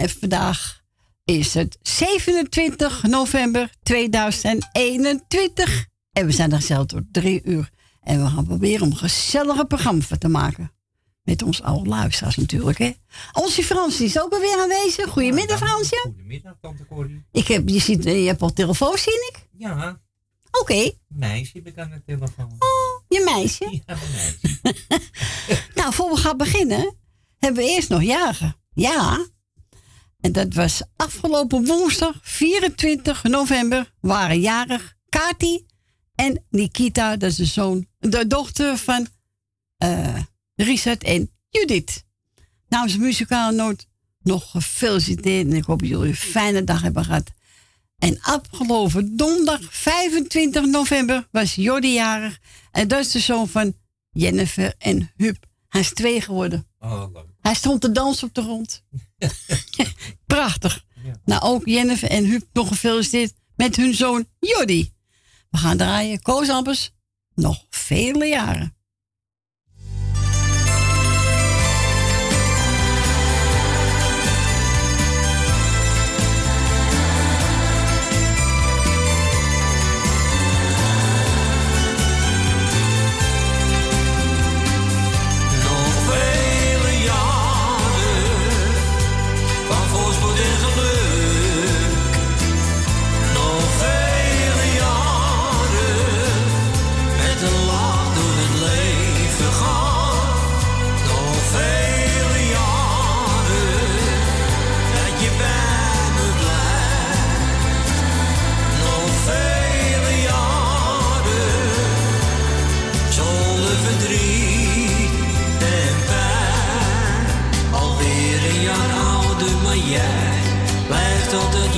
En vandaag is het 27 november 2021. En we zijn er zelf tot drie uur. En we gaan proberen om een gezellige programma te maken. Met ons oude luisteraars natuurlijk, hè. Onze Frans is ook alweer aanwezig. Goedemiddag, Fransje. Goedemiddag, tante Corrie. Ik heb, je, ziet, je hebt al telefoon, zie ik. Ja. Oké. Meisje heb ik aan de telefoon. Oh, je meisje? Ja, meisje. nou, voor we gaan beginnen, hebben we eerst nog jagen. Ja. En dat was afgelopen woensdag, 24 november, waren jarig Kati en Nikita. Dat is de zoon, de dochter van uh, Richard en Judith. Namens nou, muzikale noot nog gefeliciteerd. En ik hoop dat jullie een fijne dag hebben gehad. En afgelopen donderdag 25 november was Jordi jarig. En dat is de zoon van Jennifer en Huub. Hij is twee geworden. Oh, Hij stond te dansen op de grond. Prachtig. Nou, ook Jennifer en Huub nog gefeliciteerd met hun zoon Jordi. We gaan draaien Koos nog vele jaren.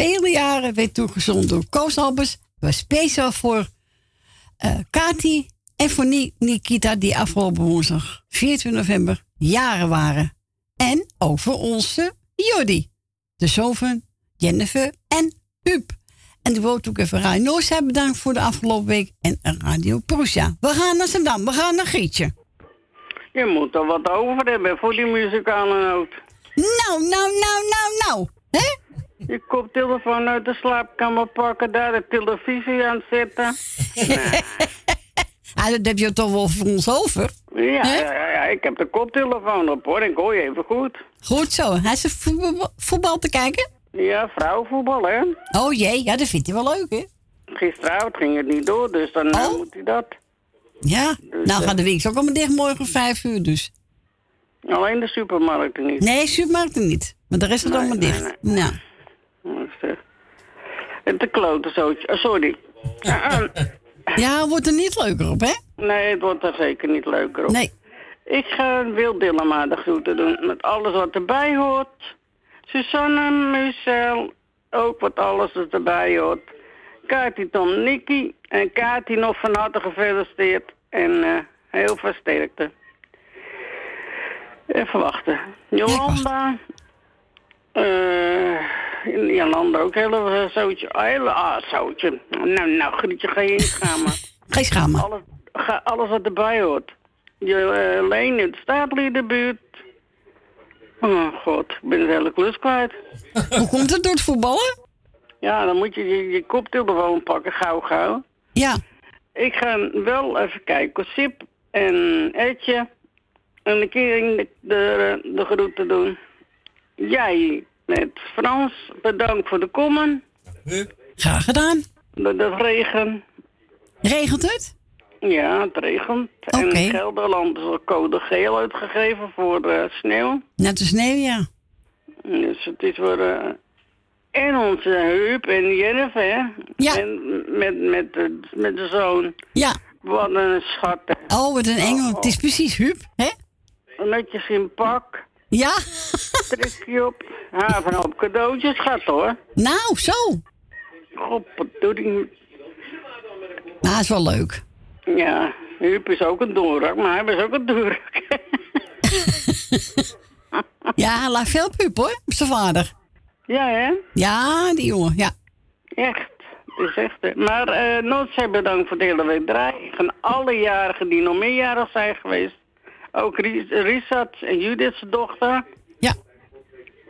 Vele jaren werd toegezonden door Koos Albers. Was speciaal voor uh, Kati en voor Nikita, die afgelopen woensdag 14 november jaren waren. En over onze Jordi, de zoon van Jennifer en Huub. En ik wil ook even Radio Noordzij bedankt voor de afgelopen week. En Radio Prussia. We gaan naar Zandam. We gaan naar Gietje. Je moet er wat over hebben voor die muzikale noot. Nou, nou, nou, nou, nou. Hè? Je koptelefoon uit de slaapkamer pakken, daar de televisie aan zetten. Ah, dat heb je toch wel voor ons over. Ja, ja, ja, ja, ik heb de koptelefoon op hoor, ik hoor je even goed. Goed zo. Hij is voetbal, voetbal te kijken? Ja, vrouwenvoetbal hè. Oh jee, ja, dat vindt hij wel leuk, hè? Gisteravond ging het niet door, dus dan eh, Oh. moet hij dat. Ja. Nou eh, gaat de winkel ook allemaal dicht morgen om vijf uur, dus. Alleen de supermarkten niet. Nee, supermarkten niet. Maar de rest is Nee, allemaal nee, dicht. Nou, is, eh, Te klote zootje. Oh, sorry. Ja, eh, ja, wordt er niet leuker op, hè? nee, het wordt er zeker niet leuker op. Nee. Ik ga Wil Dillema de groeten doen met alles wat erbij hoort. Susanne, Michel, ook wat alles wat erbij hoort. Kati, Tom, Nicky en Kati nog van harte gefeliciteerd en eh, heel veel sterkte. Even wachten. Jolanda, eh Jolanda ook heel even zoutje. Ah, hele, ah, zoutje. Nou, nou, Grietje, ga je maar Geen schamen. alles, ga, alles wat erbij hoort. Je uh, Leen in de staatliedenbuurt. Oh god, ik ben de hele klus kwijt. Hoe komt het door het voetballen? Ja, dan moet je je, je koptelefoon pakken, gauw gauw. Ja. Ik ga wel even kijken. Sip en Etje. En een keer de, de, de groeten doen. Jij met Frans, bedankt voor de kommen. Graag gedaan. De, de regen. Regent het? Ja, het regent. En Gelderland is al code geel uitgegeven voor eh, sneeuw. Net de sneeuw, ja. Dus het is voor... eh, en onze Huub en Jennifer. hè. Ja. En met, met, de, met de zoon. Ja. Wat een schat. hè. Oh, wat een engel. Het is precies Huub, hè? Netjes in pak. Ja. Trekje op. Ja, van op cadeautjes gaat hoor. Nou, zo. Godverdorie. Nou, is wel leuk. Ja, Huub is ook een doorrak, maar hij was ook een doorrak. Ja, laat veel pup, hoor. Op zijn vader. ja, hè? Ja, die jongen, ja. Echt. Is echt. Maar eh Noordzee bedankt voor de hele week draaien. Van alle jarigen die nog meerjarig zijn geweest. Ook Risat en Judith's dochter. Ja.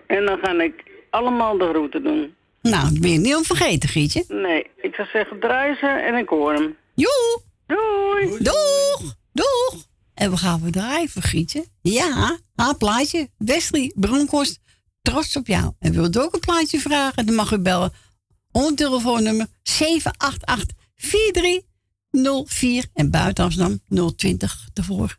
En dan ga ik allemaal de groeten doen. Nou, ben je niet om vergeten, Gietje. Nee, ik zou zeggen ze en ik hoor hem. Joe. Doei! Doeg. Doeg. En we gaan we draaien voor Gietje. Ja, haar plaatje. Wesley Bronkhorst, trots op jou. En wilt u ook een plaatje vragen? Dan mag u bellen. Onder telefoonnummer 788-4304. En buiten Amsterdam 020 ervoor.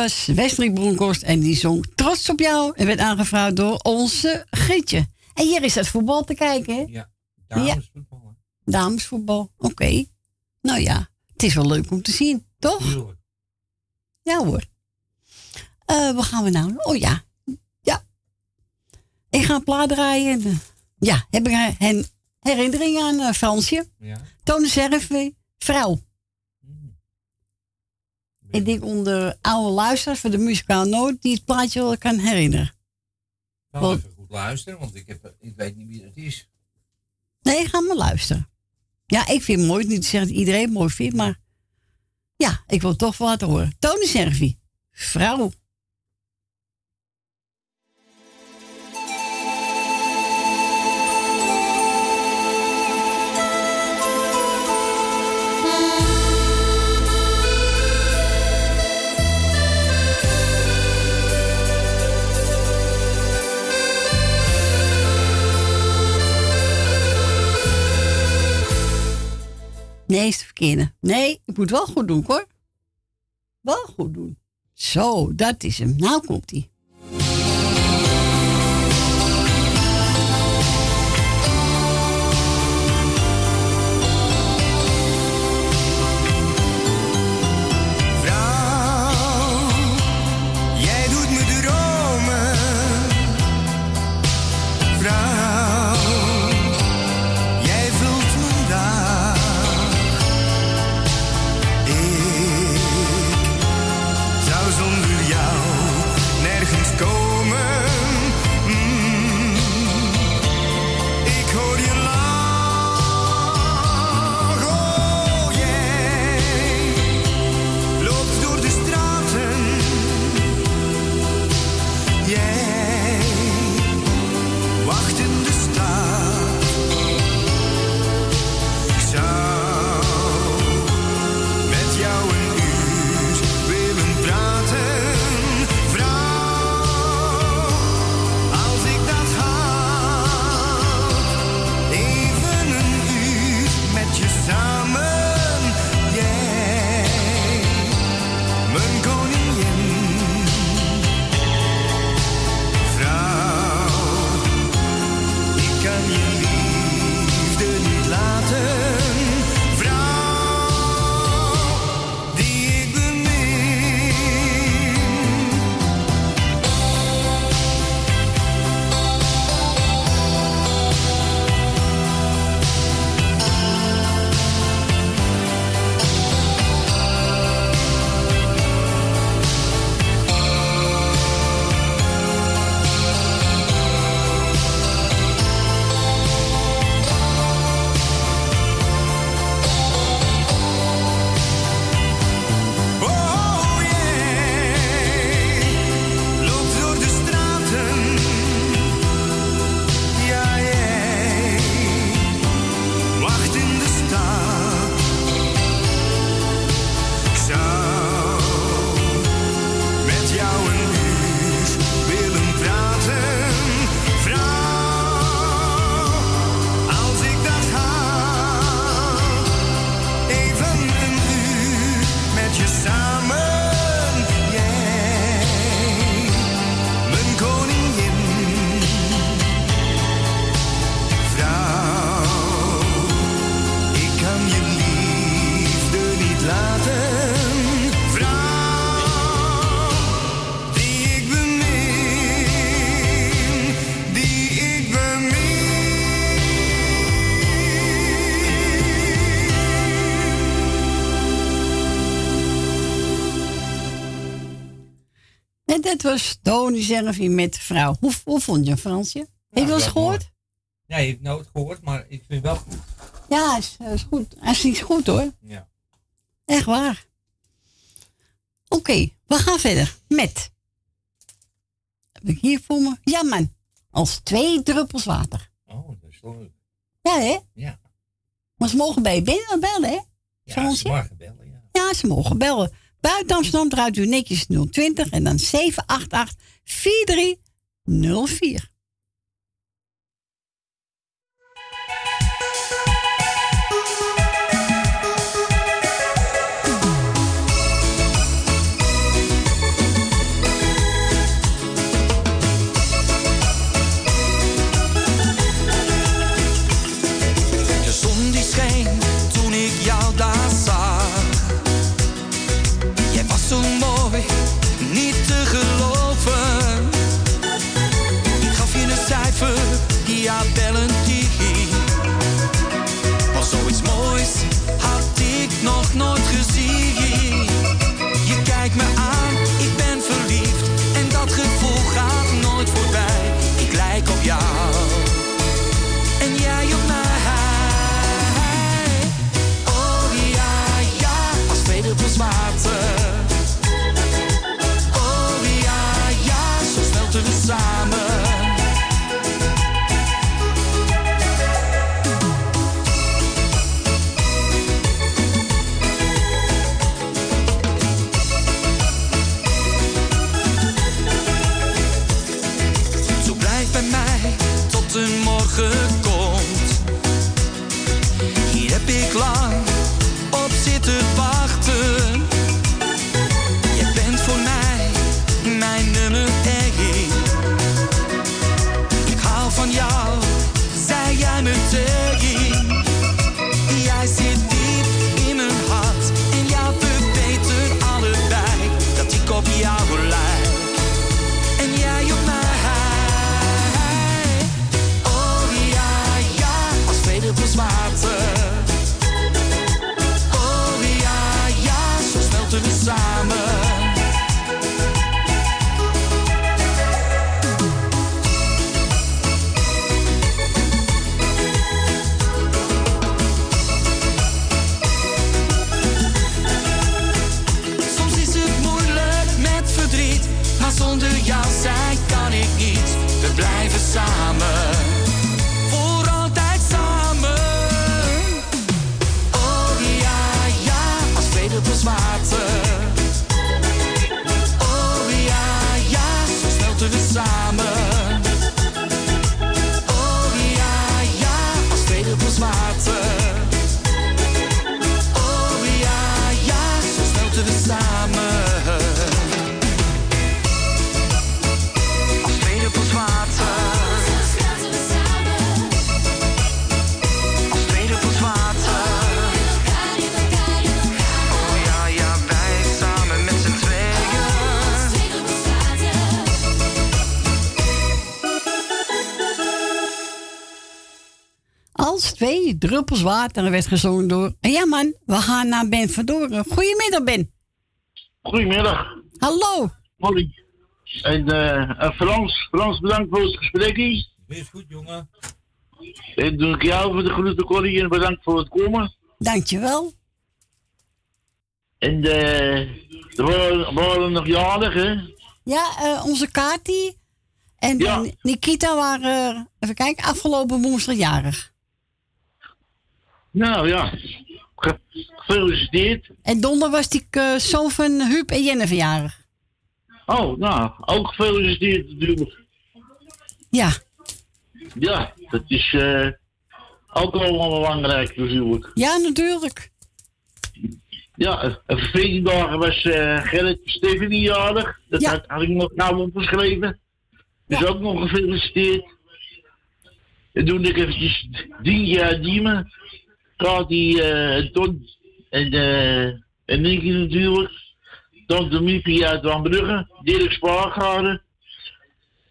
Was Bronkhorst en die zong Trots op jou en werd aangevraagd door onze Gietje. En hier is het voetbal te kijken, hè? Ja, damesvoetbal. hè. Damesvoetbal, oké. Nou ja, het is wel leuk om te zien, toch? Ja hoor. Eh wat gaan we nou? Oh ja. Ja. Ik ga een plaat draaien. en, eh, Ja, heb ik een herinnering aan eh, Fransje. Ja. Toon Serve, vrouw. Ik denk onder oude luisteraars voor de muzikaal nooit die het plaatje wel kan herinneren. Zal Wat- even goed luisteren, want ik, heb, ik weet niet wie dat is. Nee, ga maar luisteren. Ja, ik vind het mooi. Niet te zeggen dat iedereen het mooi vindt, maar ja, ik wil toch wel laten horen. Tony Servi, vrouw. Nee, is de verkeerde. Nee, ik moet wel goed doen, hoor. Wel goed doen. Zo, dat is hem. Nou komt hij. Dat was Tony Servi met vrouw. Hoe, hoe vond je Fransje? Heb je wel eens gehoord? Nee, ik heb nooit gehoord, maar ik vind het wel goed. Ja, is, is goed. Hij is goed hoor. Ja. Echt waar. Oké, we gaan verder met. Heb ik hier voor me? Ja, man. Als twee druppels water. Oh, dat is leuk. Ja, hè? Ja. Maar ze mogen bij je binnen bellen, hè? Ja, ze mag bellen, ja. Ja, ze mogen bellen. Buiten Amsterdam draait u netjes 020 en dan 788 4304. Twee druppels water en werd gezongen door. En ja, man, we gaan naar Ben Verdoren. Goedemiddag, Ben. Goedemiddag, Hallo. Molly. En eh, eh, Frans, Frans, bedankt voor het gesprek. Wees goed, jongen. En doe ik jou voor de groete, Corrie, en bedankt voor het komen. Dankjewel. En eh, er waren, waren nog jarig, hè? Ja, eh, onze Kati en Ja. eh, Nikita waren, eh, even kijken, afgelopen woensdag jarig. Nou ja, Ge- gefeliciteerd. En donderdag was die zoon van Huub en Jennifer jarig. Oh, nou, ook gefeliciteerd natuurlijk. Ja, Ja, dat is eh, ook allemaal belangrijk natuurlijk. ja, natuurlijk. Ja, 14 dagen was eh Gerrit Stephanie jarig. Dat Ja. had, had ik nog gauw opgeschreven. Dus ook nog gefeliciteerd. En toen ik eventjes Dientje uit Diemen. Kati, eh Ton en, eh en Nicky natuurlijk. Tante Miepie uit Wanbrugge. Dirk Spaargade.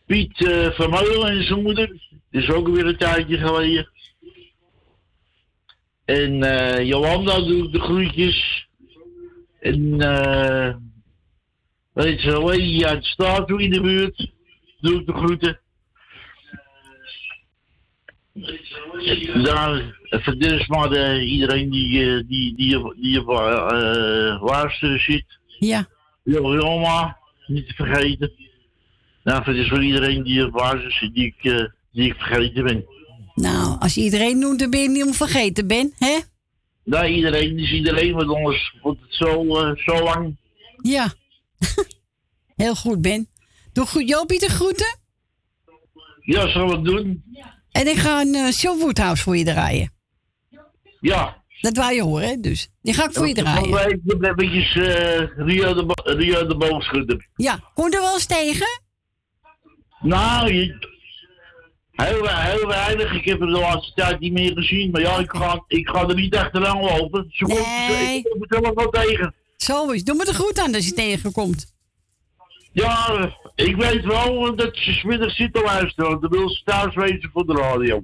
Piet eh van Meulen en zijn moeder. Dat is ook weer een tijdje geleden. En eh Jolanda doe ik de groetjes. En eh Weet je wel, uit in de buurt. Doe ik de groeten. Daar, dus maar eh, iedereen die, eh, die, die, die op uh, luisteren zit. Ja. Jo, Joma, niet te vergeten. Nou, het is voor iedereen die op basis zit, die ik, die ik vergeten ben. Nou, als je iedereen noemt, dan ben je niet om vergeten, Ben, hè? Nee, iedereen is iedereen, want anders wordt het zo, zo lang. Ja. Heel goed, Ben. Doe goed Jopie de groeten. Ja, zal ik doen. En ik ga een uh, Show Woodhouse voor je draaien. Ja. Dat wou je horen, hè? Dus die ga ik voor je draaien. heb ik eventjes eh, Rio de, Rio de Boom schudden. Ja, kom je er wel eens tegen? Nou, heel, heel weinig. Ik heb er de laatste tijd niet meer gezien. Maar ja, ik ga, ik ga er niet achteraan lopen. Ze komt, Nee. ik kom er zelf wel tegen. Zo is. Doe me er goed aan als je tegenkomt. Ja, ik weet wel dat ze smiddag zit te luisteren. Dan wil ze thuis wezen voor de radio.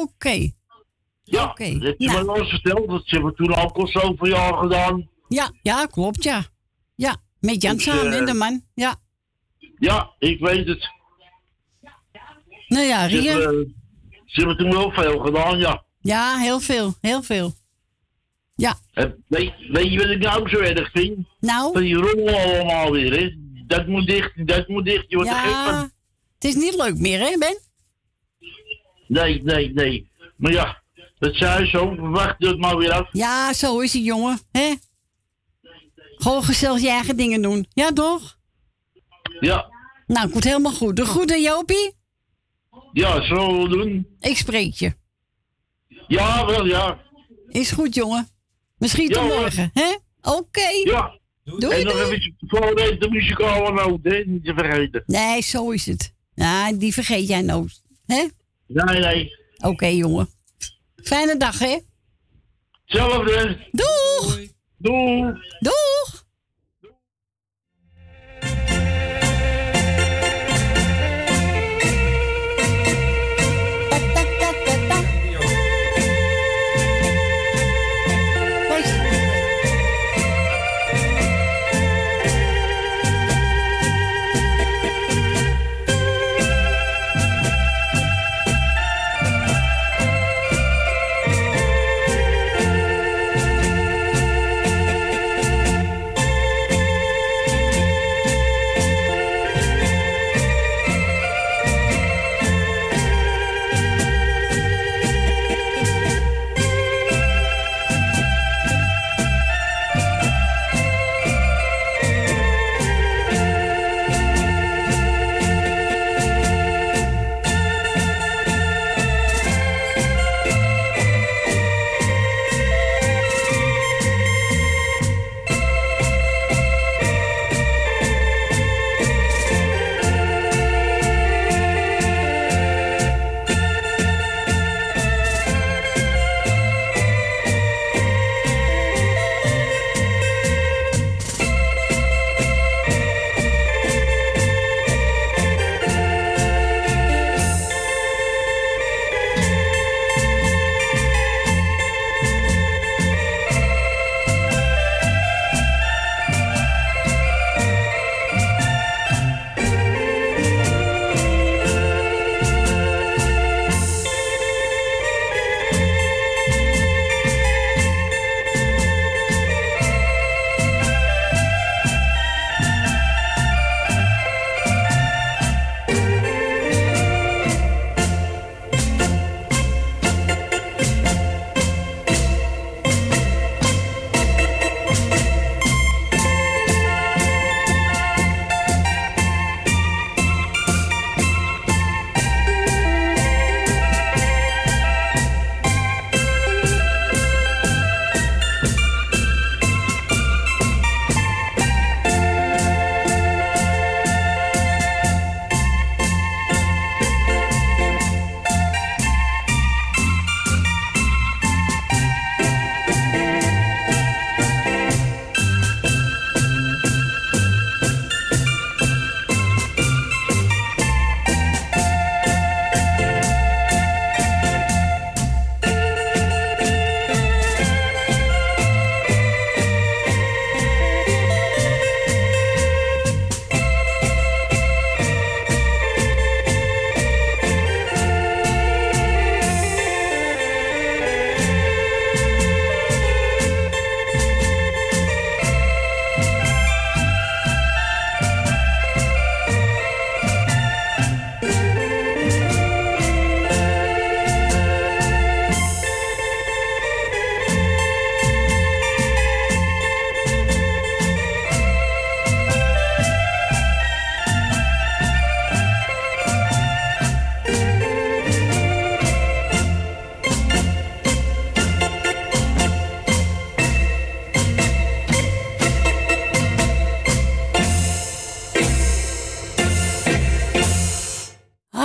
Oké. Ja, Oké, dat heb je me wel eens verteld. Dat ze hebben toen ook al zoveel jaar gedaan. Ja, ja, klopt, ja. Ja, met Jan samen, hè, eh, de man. Ja. Ja, ik weet het. Nou ja, Ze hebben, ze hebben toen wel veel gedaan, ja. Ja, heel veel, heel veel. Ja, Weet, weet je wat ik nou ook zo erg vind? nou, Van die rommel allemaal weer, hè. Dat moet dicht, dat moet dicht. Je wordt er gek ja. van. Het is niet leuk meer, hè, Ben? Nee, nee, nee. Maar ja, dat zei zo. Wacht het maar weer af. Ja, zo is het, jongen. hè? Gewoon gezellig je eigen dingen doen. Ja, toch? Ja, Nou, komt helemaal goed. De groeten, Jopie. ja, zo doen. Ik spreek je. Ja, wel, ja. Is goed, jongen. Misschien tot morgen, hè? Oké. Ja. Doei, en nog doei. even voor de muzikale noot, hè. Niet te vergeten. Nee, zo is het. Ja, die vergeet jij nooit. Hè? Nee, nee. Oké, jongen. Fijne dag, hè? Hetzelfde. Doeg! Doei. Doeg!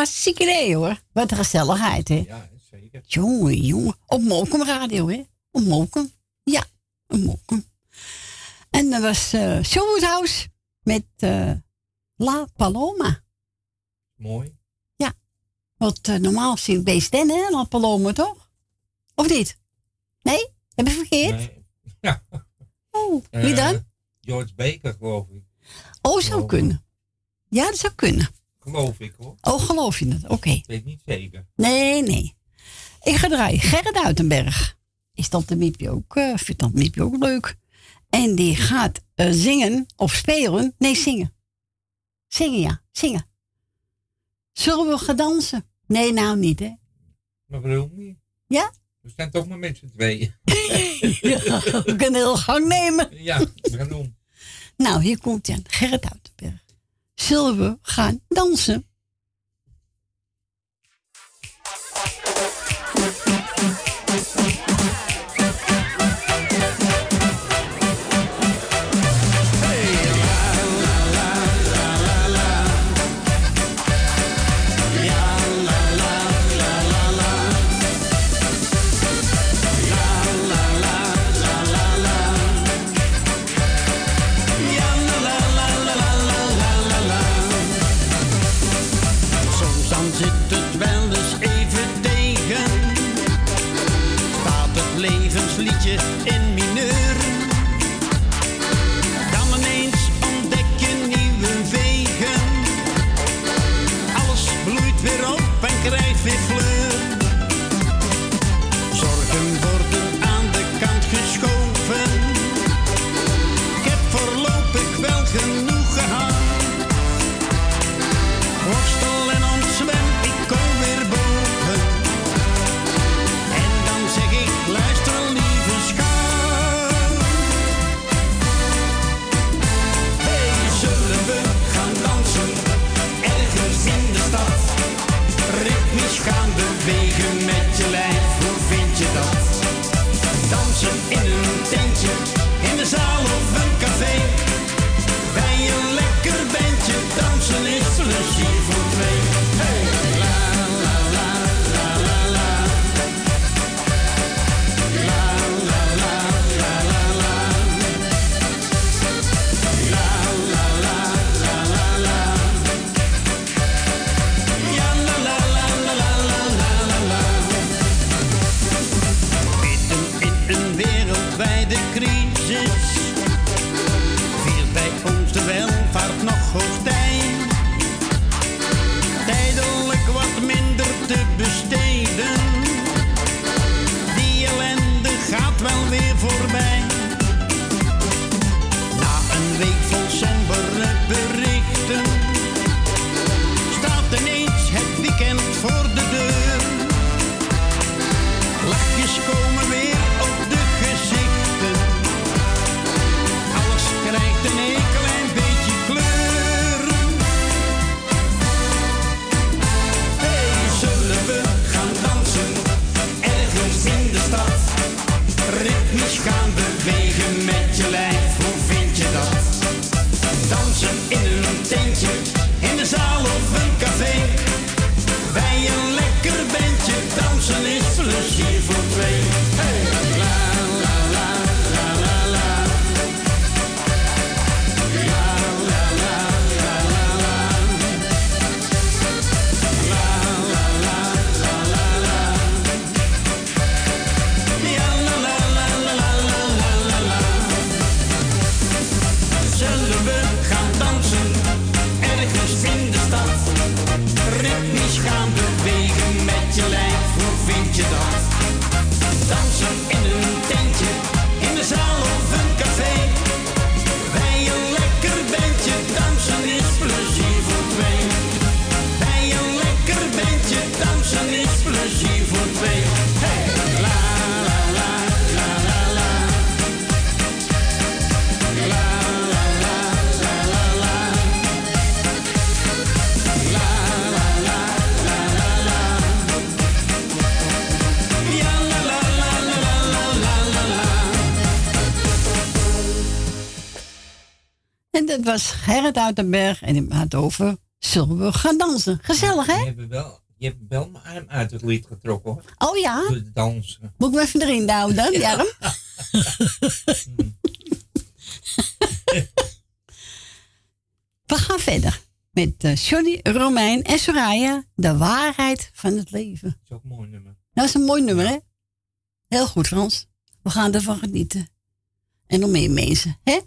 Ziek idee hoor. Wat een gezelligheid, hè? Ja, zeker. Jongen, jongen. Op Mokum Radio, hè? Op Mokum. Ja, op Mokum. En dat was eh, uh, Showhouse met eh, La Paloma. Mooi. Ja. Want eh, normaal zie ik beest hè? La Paloma, toch? Of niet? Nee? Heb ik verkeerd? Nee. Ja. Oh, wie dan? George Baker, geloof ik. Oh, zou kunnen. Ja, dat zou kunnen. Geloof ik hoor. Oh, geloof je het? Oké. Ik weet niet zeker. Nee, nee. Ik ga draaien. Gerrit Uitenberg. Is Tante Miepje ook, uh, vindt Tante Miepje ook leuk. En die gaat eh, zingen of spelen. Nee, zingen. Zingen, ja. Zingen. Zullen we gaan dansen? Nee, nou niet, hè? Maar waarom niet? Ja? We zijn toch maar met z'n tweeën. we kunnen heel gang nemen. Ja, we gaan doen. Nou, hier komt Jan Gerrit Uitenberg zullen we gaan dansen. het was Gerrit Uitenberg en in had over zullen we gaan dansen. Gezellig, hè? Je hebt wel, je hebt wel mijn arm uit het lied getrokken, hoor. Oh ja? Door dansen. Moet ik me even erin houden dan, arm? we gaan verder met uh, Johnny, Romein en Soraya. De waarheid van het leven. Dat is ook een mooi nummer. Dat is een mooi nummer, hè? Heel goed, Frans. We gaan ervan genieten. En nog meer mensen, hè?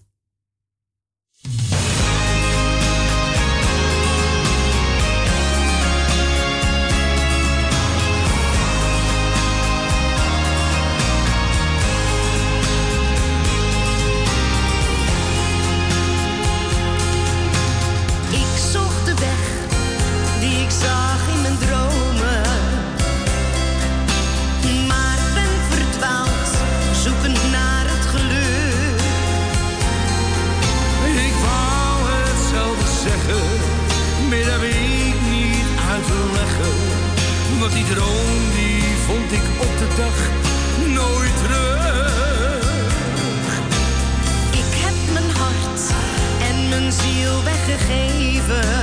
Nooit terug. Ik heb mijn hart en mijn ziel weggegeven.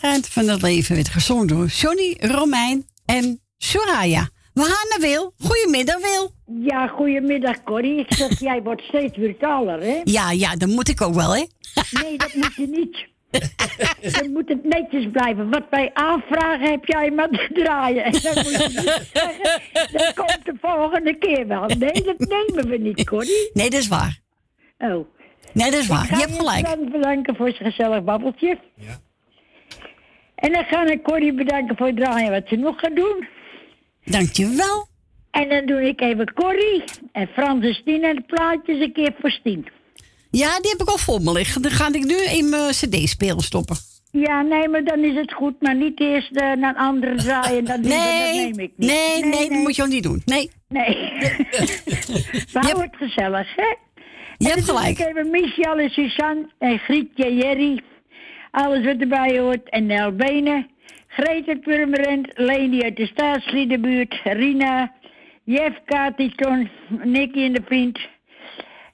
Waarheid van het leven werd gezongen door Johnny, Romein en Soraya. We gaan naar Wil. Goedemiddag, Wil. Ja, goedemiddag Corrie. Ik zeg, jij wordt steeds brutaler, hè? Ja, ja, dat moet ik ook wel, hè? Nee, dat moet je niet. Dan moet het netjes blijven. Wat wij aanvragen heb jij maar te draaien. En dan moet je niet zeggen, dat komt de volgende keer wel. Nee, dat nemen we niet, Corrie. Nee, dat is waar. Oh. Nee, dat is waar. Ik ga Je hebt gelijk. Fran bedanken voor zijn gezellig babbeltje. Ja. En dan ga ik Corrie bedanken voor het draaien wat ze nog gaat doen. Dankjewel. En dan doe ik even Corrie en Frans en Stien en de plaatjes een keer voor Stien. Ja, die heb ik al voor me liggen. Dan ga ik nu in mijn cd-speler stoppen. Ja, nee, maar dan is het goed. Maar niet eerst eh, naar een andere draaien. Dat, Nee, dat neem ik niet. nee, nee, dat moet je ook niet doen. Nee. Nee. We houden het gezellig, hè? Je en hebt gelijk. Ik even Michel en Suzanne en Grietje, Jerry. Alles wat erbij hoort. En Nel Benen. Greta Purmerend. Leni uit de staatsliedenbuurt. Rina. Jeff, Kati, Ton, Nicky en de vriend.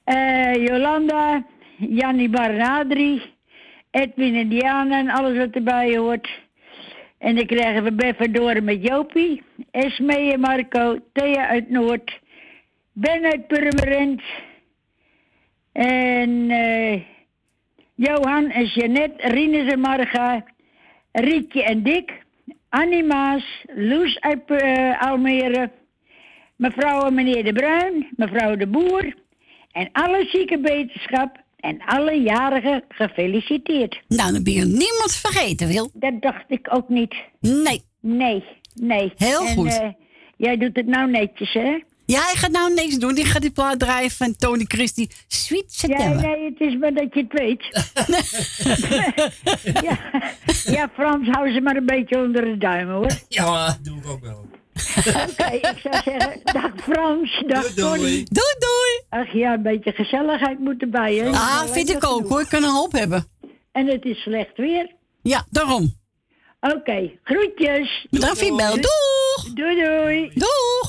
eh, Jolanda. Jannie Barnadri. Edwin en Diana en alles wat erbij hoort. En dan krijgen we Beffen door met Jopie. Esmee en Marco. Thea uit Noord. Ben uit Purmerend. En eh, Johan en Jeannette, Rinus en Marga, Rietje en Dick, Annie Maas, Loes uit eh, Almere, mevrouw en meneer De Bruin, mevrouw De Boer en alle zieke wetenschap en alle jarigen gefeliciteerd. Nou, dan ben je niemand vergeten, Wil. Dat dacht ik ook niet. Nee. Nee, nee. Heel En, goed. eh, jij doet het nou netjes, hè? Ja, hij gaat nou niks doen. Die gaat die plaat draaien van Tony Christie. Sweet Ja, September. nee, het is maar dat je het weet. ja, ja, Frans, hou ze maar een beetje onder de duim, hoor. Ja, doe ik ook wel. Oké, ik zou zeggen, dag Frans, dag Doei, doei. Connie. Doei, doei. Ach ja, een beetje gezelligheid moet erbij, hè? Ah, vind dat ik ook genoeg. hoor. Ik kan een hoop hebben. En het is slecht weer. Ja, daarom. Oké, groetjes. Bedankt voor je bel. Doeg. Doei, doei. Doeg.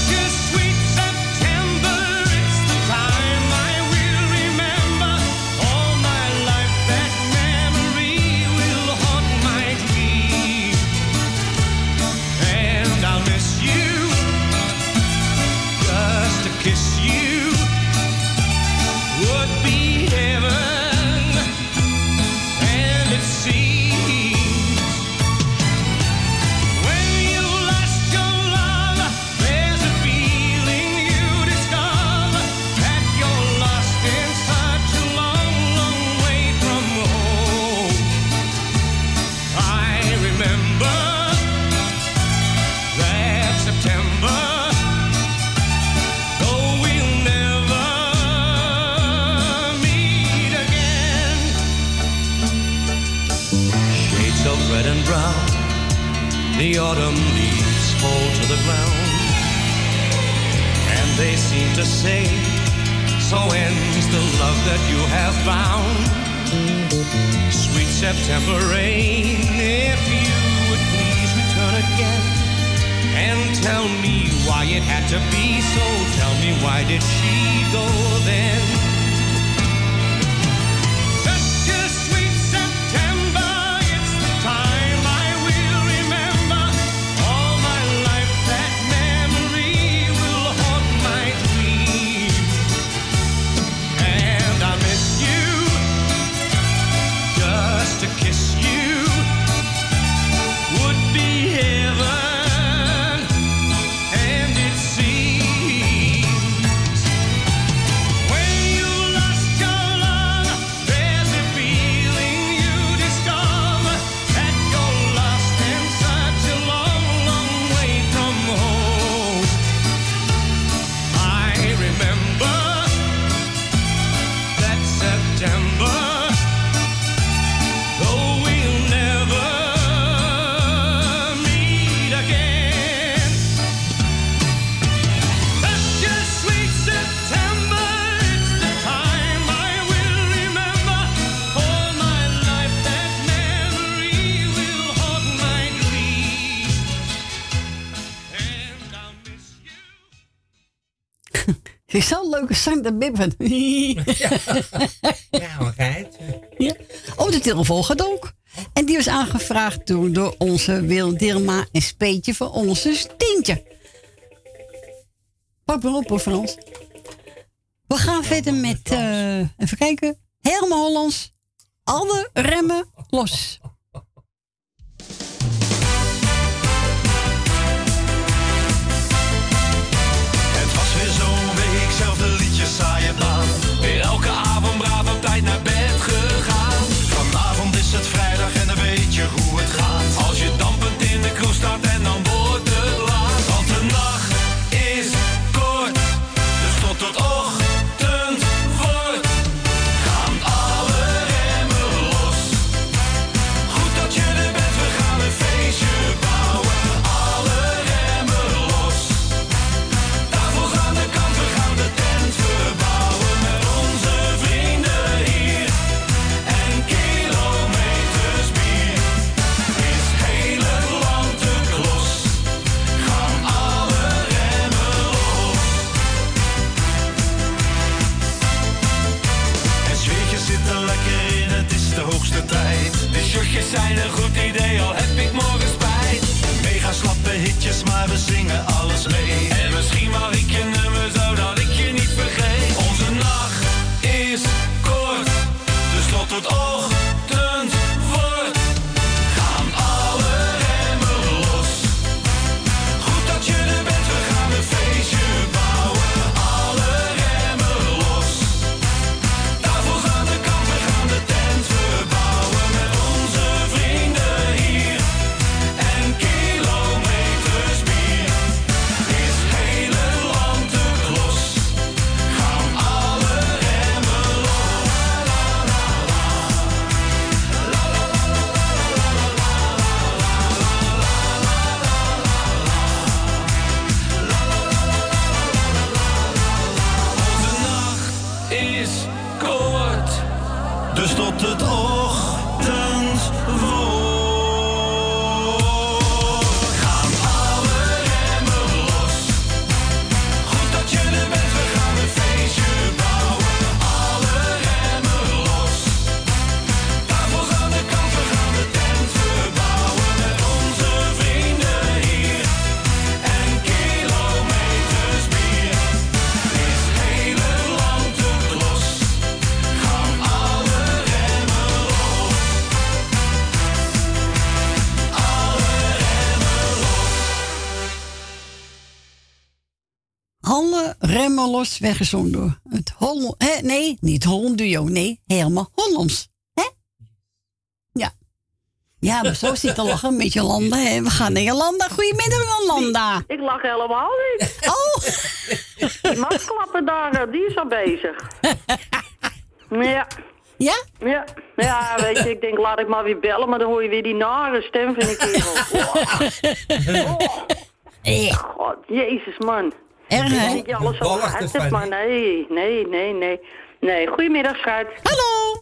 To say, So ends the love that you have found. Sweet September rain, if you would please return again and tell me why it had to be so. Tell me why did she go then? Leuke zang, bippen. Ja, geit. ja. Oh, de telefoon gaat ook. En die was aangevraagd door, door onze Wil Dilma en Speetje voor onze Stientje. Pak maar op hoor, Frans. We gaan verder met, eh, even kijken, helemaal Hollands. Alle remmen los. Zijn een goed idee, al heb ik morgen spijt. Mega slappe hitjes, maar we zingen alles weggezongen door het Holland. Hè? Nee, niet Holland Duo. Nee, helemaal Hollands. Hè? Ja. Ja, maar zo zit te lachen met Jolanda. Hè? We gaan naar Jolanda. Goedemiddag, Jolanda. Ik lach helemaal niet. Oh! Die masklappen daar, eh, die is al bezig. Ja. Ja? Ja. Ja, weet je, ik denk laat ik maar weer bellen, maar dan hoor je weer die nare stem van die kerel. Oh. God, jezus man. Erg, je alles zo uit hebt, maar nee, nee, nee, nee. Nee, goedemiddag, schat. Hallo.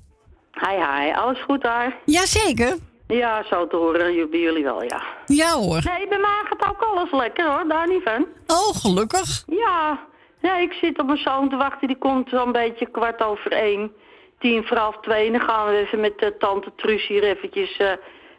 Hi, hi. Alles goed daar? Jazeker. Ja, zo te horen. Bij jullie wel, ja. Ja hoor. Nee, bij mij gaat ook alles lekker hoor, daar niet van. Oh, gelukkig. Ja. ja, ik zit op mijn zoon te wachten. Die komt zo'n beetje kwart over één. Tien voor half twee. Dan gaan we even met eh, tante Truus hier eventjes eh,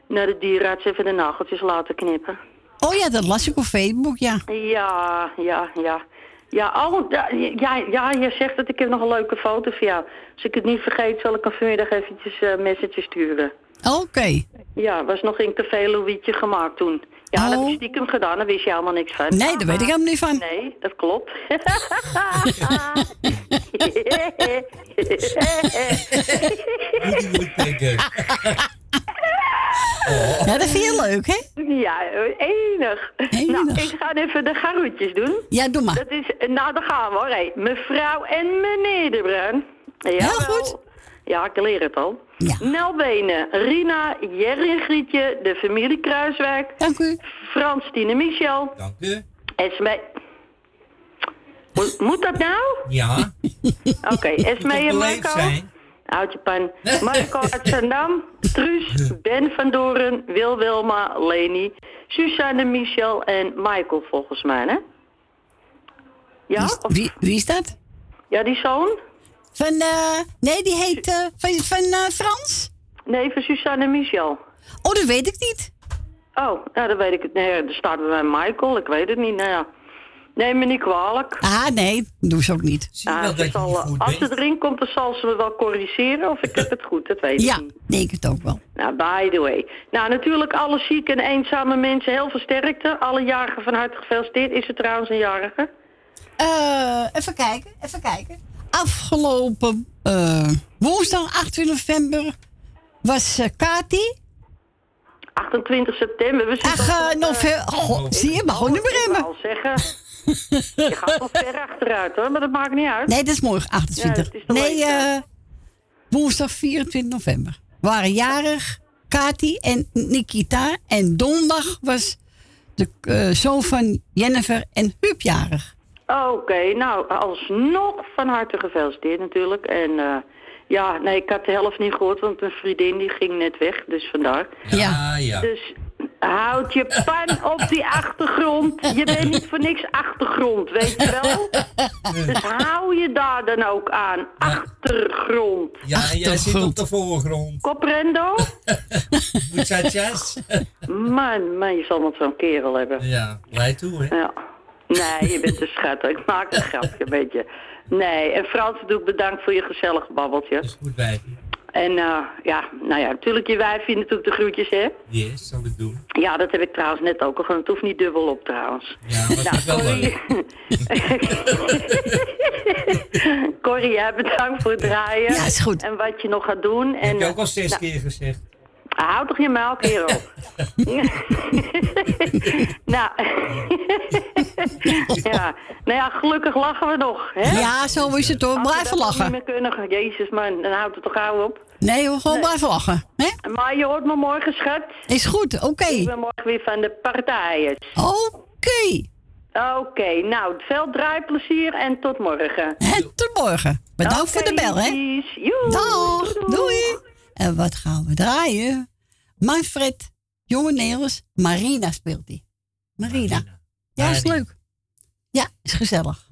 naar de dierenarts even de nageltjes laten knippen. Oh ja, dat las ik op Facebook, ja. Ja, ja, ja. Ja, oh, ja, ja, ja, je zegt dat ik heb nog een leuke foto van jou. Als ik het niet vergeet, zal ik hem vanmiddag eventjes eh message sturen. Oké. Ja, was nog in Café Louietje gemaakt toen. Ja, dat heb ik stiekem gedaan, daar wist je helemaal niks van. Oh. Nee, daar weet ik helemaal niet van. Nee, dat klopt. Ja, dat vind je leuk, hè? Ja, enig. Nou, ik ga even de garoetjes doen. Ja, doe maar. Dat is, nou, daar gaan we hoor. Hey, mevrouw en meneer de Bruin. Ja, Heel goed. Ja, ik leer het al. Nel Benen, Rina, Jerry en Grietje, de familie Kruiswijk. Dank u. Frans, Tine Michel. Dank u. Esme... Moet, moet dat nou? Ja. Oké, Esme en Marco. zijn. Houd je pan. Marco uit Zandam, Truus, Ben van Doren, Wil Wilma, Leni, Suzanne Michel en Michael volgens mij, hè? Ja? Of- Wie, wie is dat? Ja, die zoon? Van, eh, nee, die heet eh, van, van eh, Frans? Nee, van Suzanne Michel. Oh, dat weet ik niet. Oh, nou, dan weet ik het. Nee, er staat bij mij Michael, ik weet het niet. Nou ja, neem me niet kwalijk. Ah, nee, doe ze ook niet. Ah, ze zal, als ze erin komt, dan zal ze me wel corrigeren of ik heb het goed, dat weet ik Ja, niet. denk het ook wel. Nou, by the way. Nou, natuurlijk alle zieke en eenzame mensen heel veel sterkte. Alle jarigen van harte gefeliciteerd. Is het trouwens een jarige? Eh, even kijken, even kijken. Afgelopen eh, woensdag 28 november was eh Kati. 28 september. We zitten Ach, november. Goh, zie je, mag gewoon niet meer Ik al zeggen. Je gaat nog ver achteruit hoor, maar dat maakt niet uit. Nee, dat is morgen Ja, 28. het is de nee, eh, woensdag 24 november. Waren jarig Kati en Nikita. En donderdag was de eh, zoon van Jennifer en Huub jarig. Oké, nou, alsnog van harte gefeliciteerd natuurlijk. En eh, ja, nee, ik had de helft niet gehoord, want mijn vriendin die ging net weg, dus vandaar. Ja, ja. Dus Houd je pan op die achtergrond. Je bent niet voor niks achtergrond, weet je wel? Dus hou je daar dan ook aan. Achtergrond. Ja, en jij zit op de voorgrond. Comprendo? Muchachas. Man, man, je zal wat zo'n kerel hebben. Ja, wij toe, hè? Ja. Nee, je bent een schat. Ik maak een grapje een beetje. Nee, en Frans, doe ik bedankt voor je gezellig babbeltje. Goed bij En eh, ja, nou ja, natuurlijk je wijfje natuurlijk de groetjes, hè? Yes, zal ik doen. Ja, dat heb ik trouwens net ook al gedaan. Het hoeft niet dubbel op trouwens. Ja, maar wel leuk. Corrie, jij bedankt voor het draaien. Ja, is goed. En wat je nog gaat doen. En, Heb je ook al eh, zes nou, keer gezegd. Houd toch je muil, kerel. nou. ja. nou ja, gelukkig lachen we nog. Hè? Ja, zo is het hoor. We Blijven lachen. Niet meer kunnen, Jezus man, dan houdt het toch gauw op. Nee, we gewoon Nee. blijven lachen. Hè? Maar je hoort me morgen, schat. Is goed, oké. Ik ben morgen weer van de partijen. Oké. Oké, nou, veel draaiplezier en tot morgen. En tot morgen. Bedankt voor de bel, hè? Dag, doei. En wat gaan we draaien? Manfred, Jonge Nederlands, Marina speelt die. Marina. Ja, is leuk. Ja, is gezellig.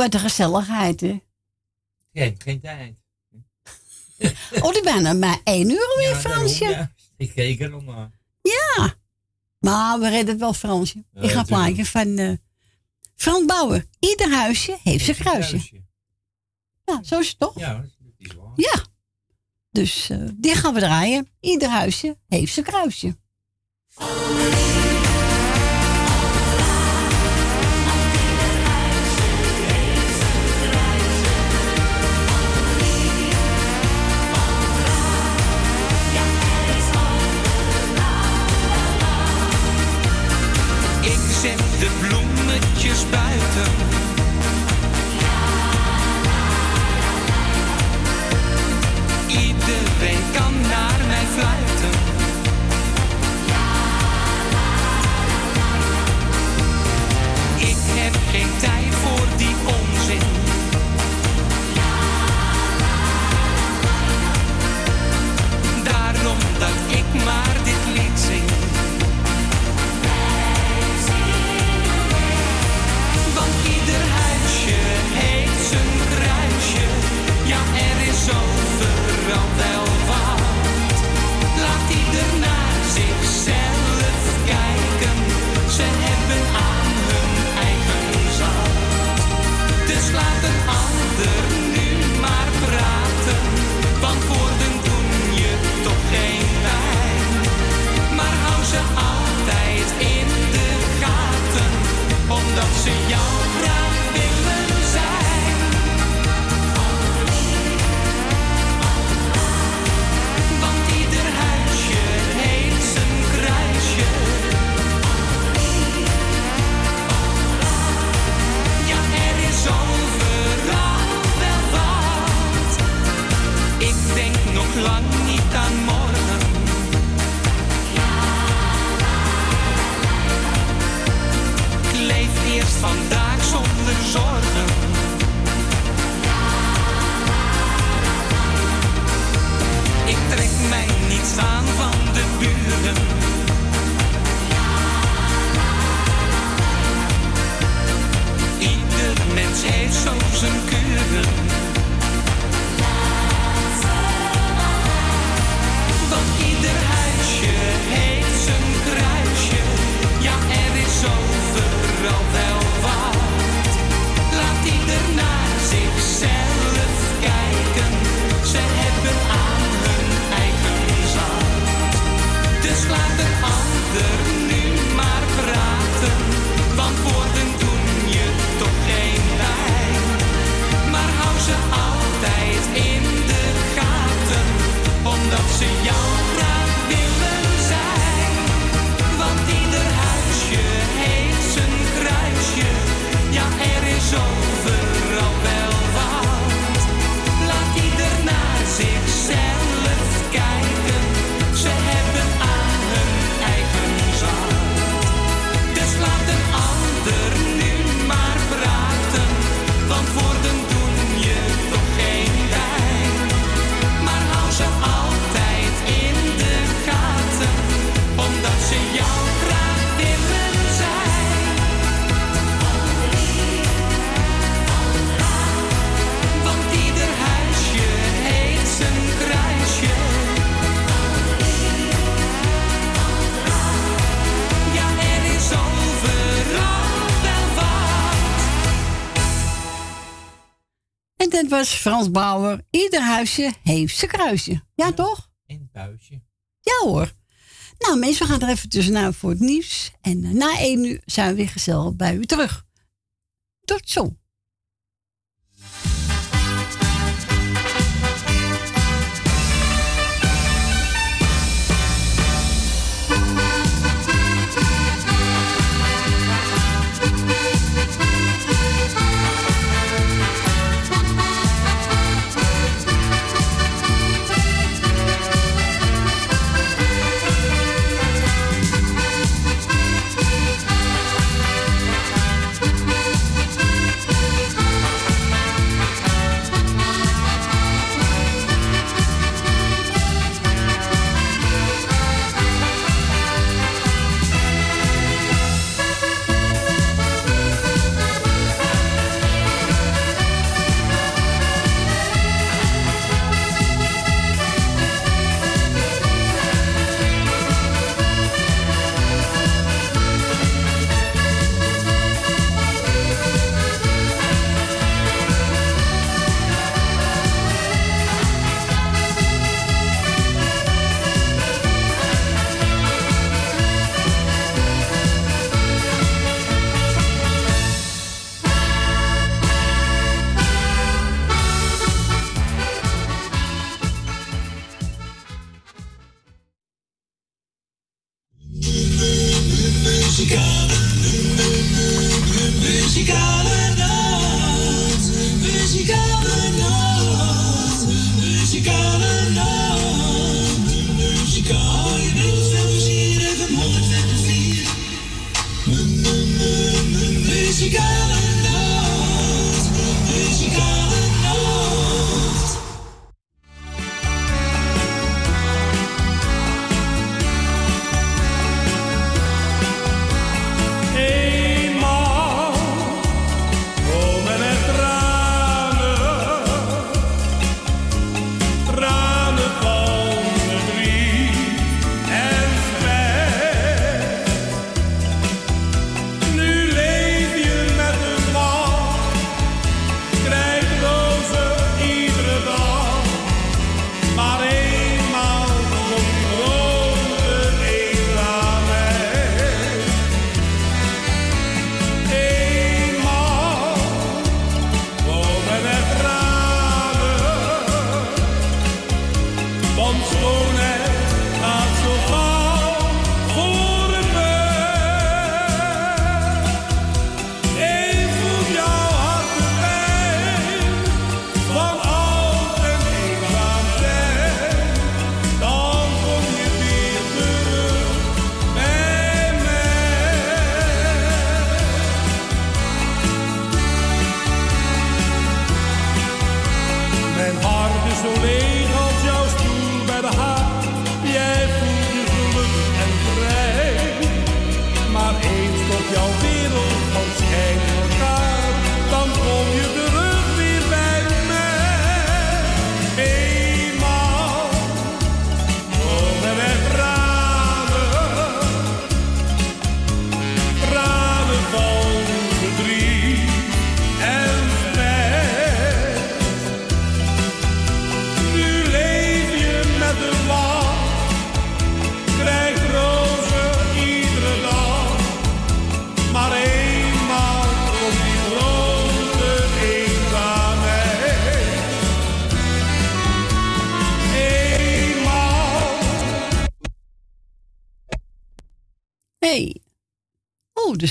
Wat een gezelligheid, hè? Geen, geen tijd. Oh, die bijna maar één uur alweer, Ja, Fransje. daarom, ja. Ik keek er al naar. Ja. Maar we redden het wel, Fransje. Ja, Ik ga plaatje van eh Frans Bouwen. Ieder huisje heeft zijn kruisje. Ja, zo is het toch? Ja, dat is waar. Ja. Dus eh, die gaan we draaien. Ieder huisje heeft zijn kruisje. de bloemetjes buiten. Iedereen kan naar mij fluiten. Ik heb geen tijd. was Frans Bauer. Ieder huisje heeft zijn kruisje. Ja, toch? En buisje. Ja hoor. Nou mensen, we gaan er even tussenuit voor het nieuws. En eh, na één uur zijn we weer gezellig bij u terug. Tot zo.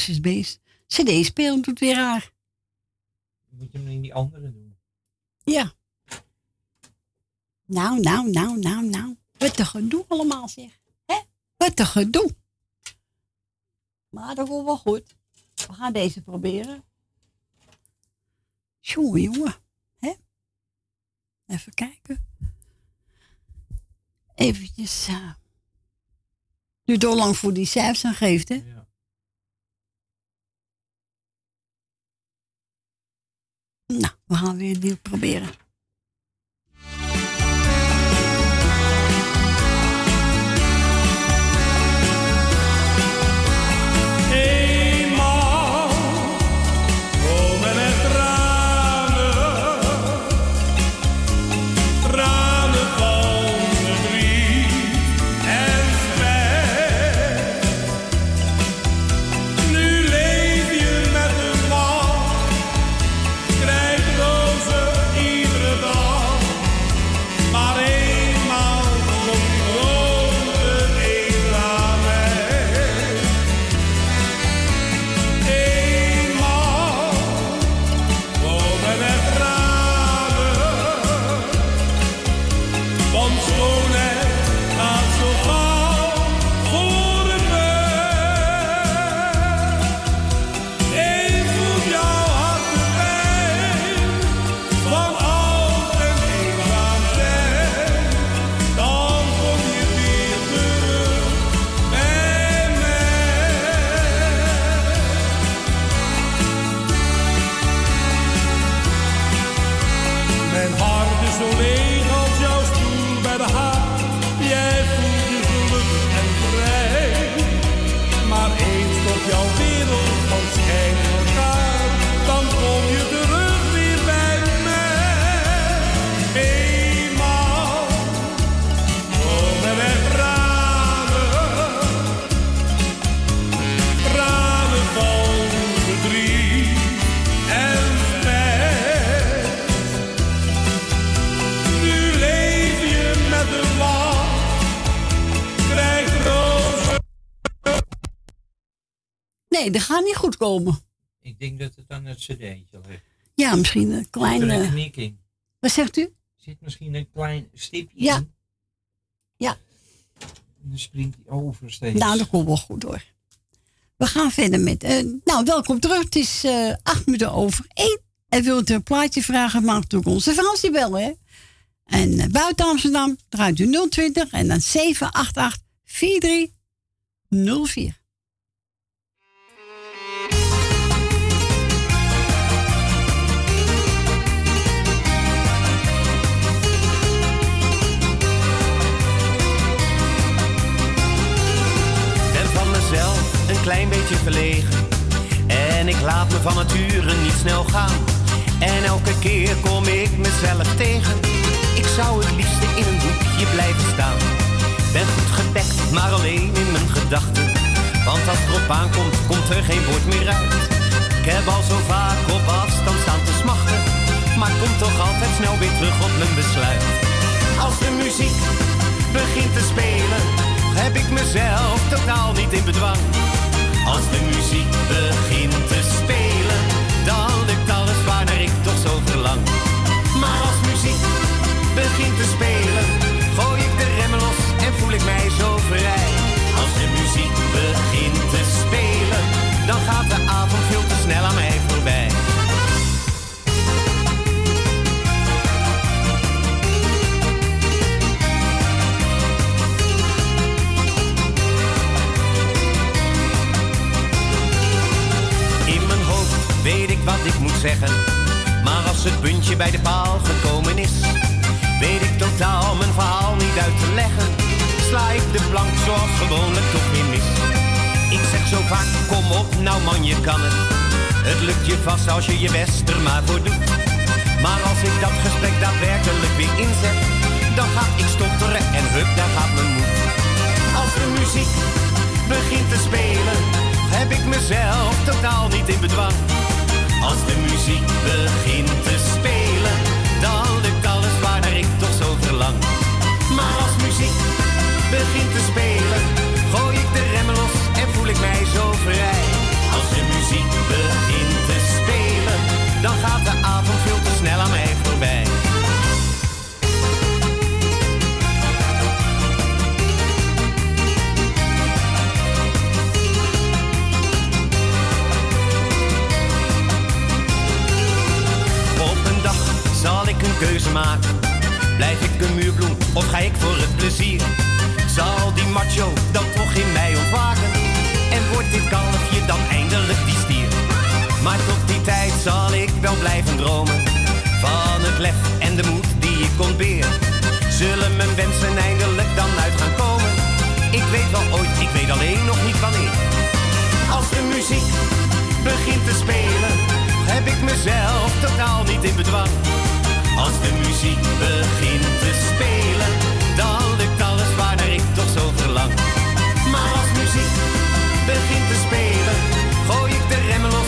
Is beest. CD spelen doet weer raar. Moet je hem in die andere doen? Ja. Nou, nou, nou, nou, nou. Wat een gedoe allemaal zeg. Hè? Wat een gedoe. Maar dat komt wel goed. We gaan deze proberen. Jongen, jongen. Hè? Even kijken. Eventjes. eh duurt al lang voor die cijfers aan geeft, hè? Nou, we gaan weer nieuw proberen. Nee, dat gaat niet goed komen. Ik denk dat het aan het cd'tje ligt. Ja, misschien een kleine... een knik in? Wat zegt u? Zit misschien een klein stipje Ja. in? Ja. En dan springt hij over steeds. Nou, dat komt wel goed hoor. We gaan verder met... eh, nou, welkom terug. Het is eh, acht minuten over één. En wilt u een plaatje vragen, mag natuurlijk onze Fransie bellen, hè? En eh, buiten Amsterdam draait u 020 en dan 788 4304. Klein beetje verlegen. En ik laat me van nature niet snel gaan. En elke keer kom ik mezelf tegen. Ik zou het liefste in een hoekje blijven staan. Ben goed gedekt, maar alleen in mijn gedachten. Want als het erop aankomt, komt er geen woord meer uit. Ik heb al zo vaak op afstand staan te smachten. Maar kom toch altijd snel weer terug op mijn besluit. Als de muziek begint te spelen, heb ik mezelf totaal niet in bedwang. Als de muziek begint te spelen, dan lukt alles waarnaar ik toch zo verlang. Maar als muziek begint te spelen, gooi ik de remmen los en voel ik mij zo vrij. Wat ik moet zeggen. Maar als het puntje bij de paal gekomen is, weet ik totaal mijn verhaal niet uit te leggen. Sla ik de plank zoals gewoonlijk toch weer mis. Ik zeg zo vaak, kom op, nou man, je kan het. Het lukt je vast als je je best er maar voor doet. Maar als ik dat gesprek daadwerkelijk weer inzet, dan ga ik stotteren en hup, daar gaat mijn moed. Als de muziek begint te spelen, heb ik mezelf totaal niet in bedwang. Als de muziek begint te spelen, dan lukt alles waarnaar ik toch zo verlang. Maar als muziek begint te spelen, gooi ik de remmen los en voel ik mij zo vrij. Als de muziek begint te spelen, dan gaat de avond veel te snel aan mij voorbij. ik een keuze maak. Blijf ik een muurbloem of ga ik voor het plezier? Zal die macho dan toch in mij ontwaken? En wordt dit kalfje dan eindelijk die stier? Maar tot die tijd zal ik wel blijven dromen. Van het lef en de moed die ik ontbeer. Zullen mijn wensen eindelijk dan uit gaan komen? Ik weet wel ooit, ik weet alleen nog niet wanneer. Als de muziek begint te spelen, heb ik mezelf totaal niet in bedwang als de muziek begint te spelen, dan lukt alles waarnaar ik toch zo verlang. Maar als muziek begint te spelen, gooi ik de remmen.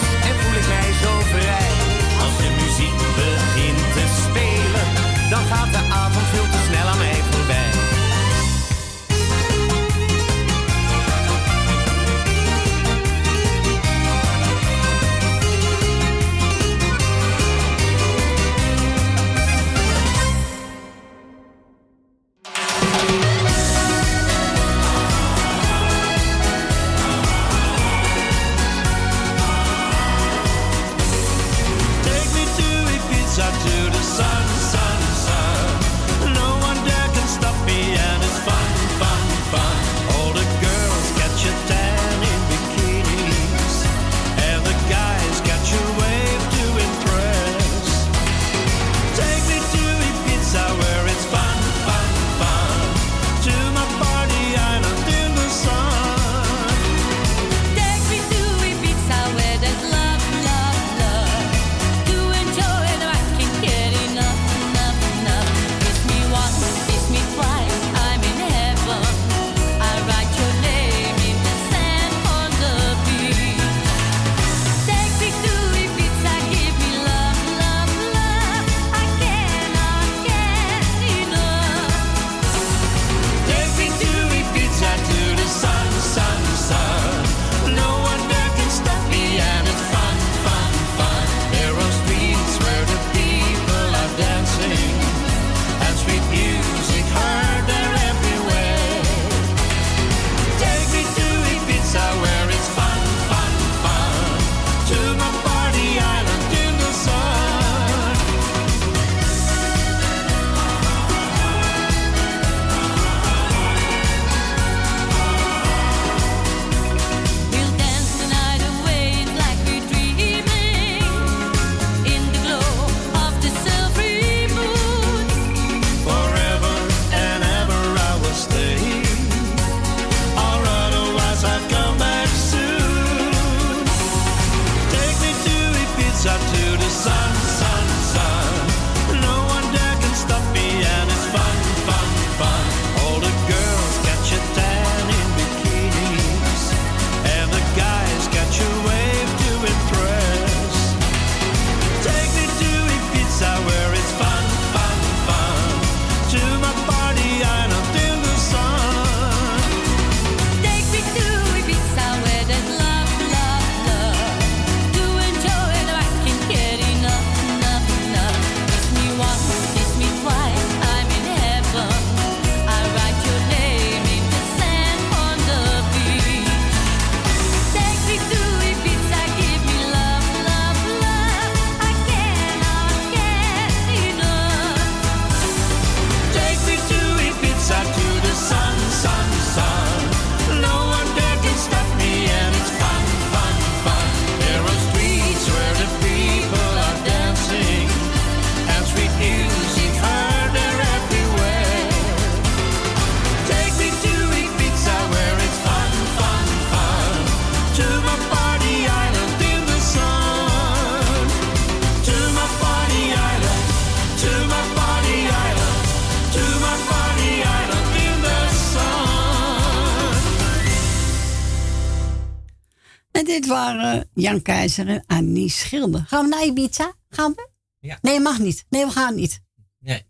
waren Jan Keizer en Annie Schilder. Gaan we naar Ibiza? Gaan we? Ja. Nee, mag niet. Nee, we gaan niet. Nee,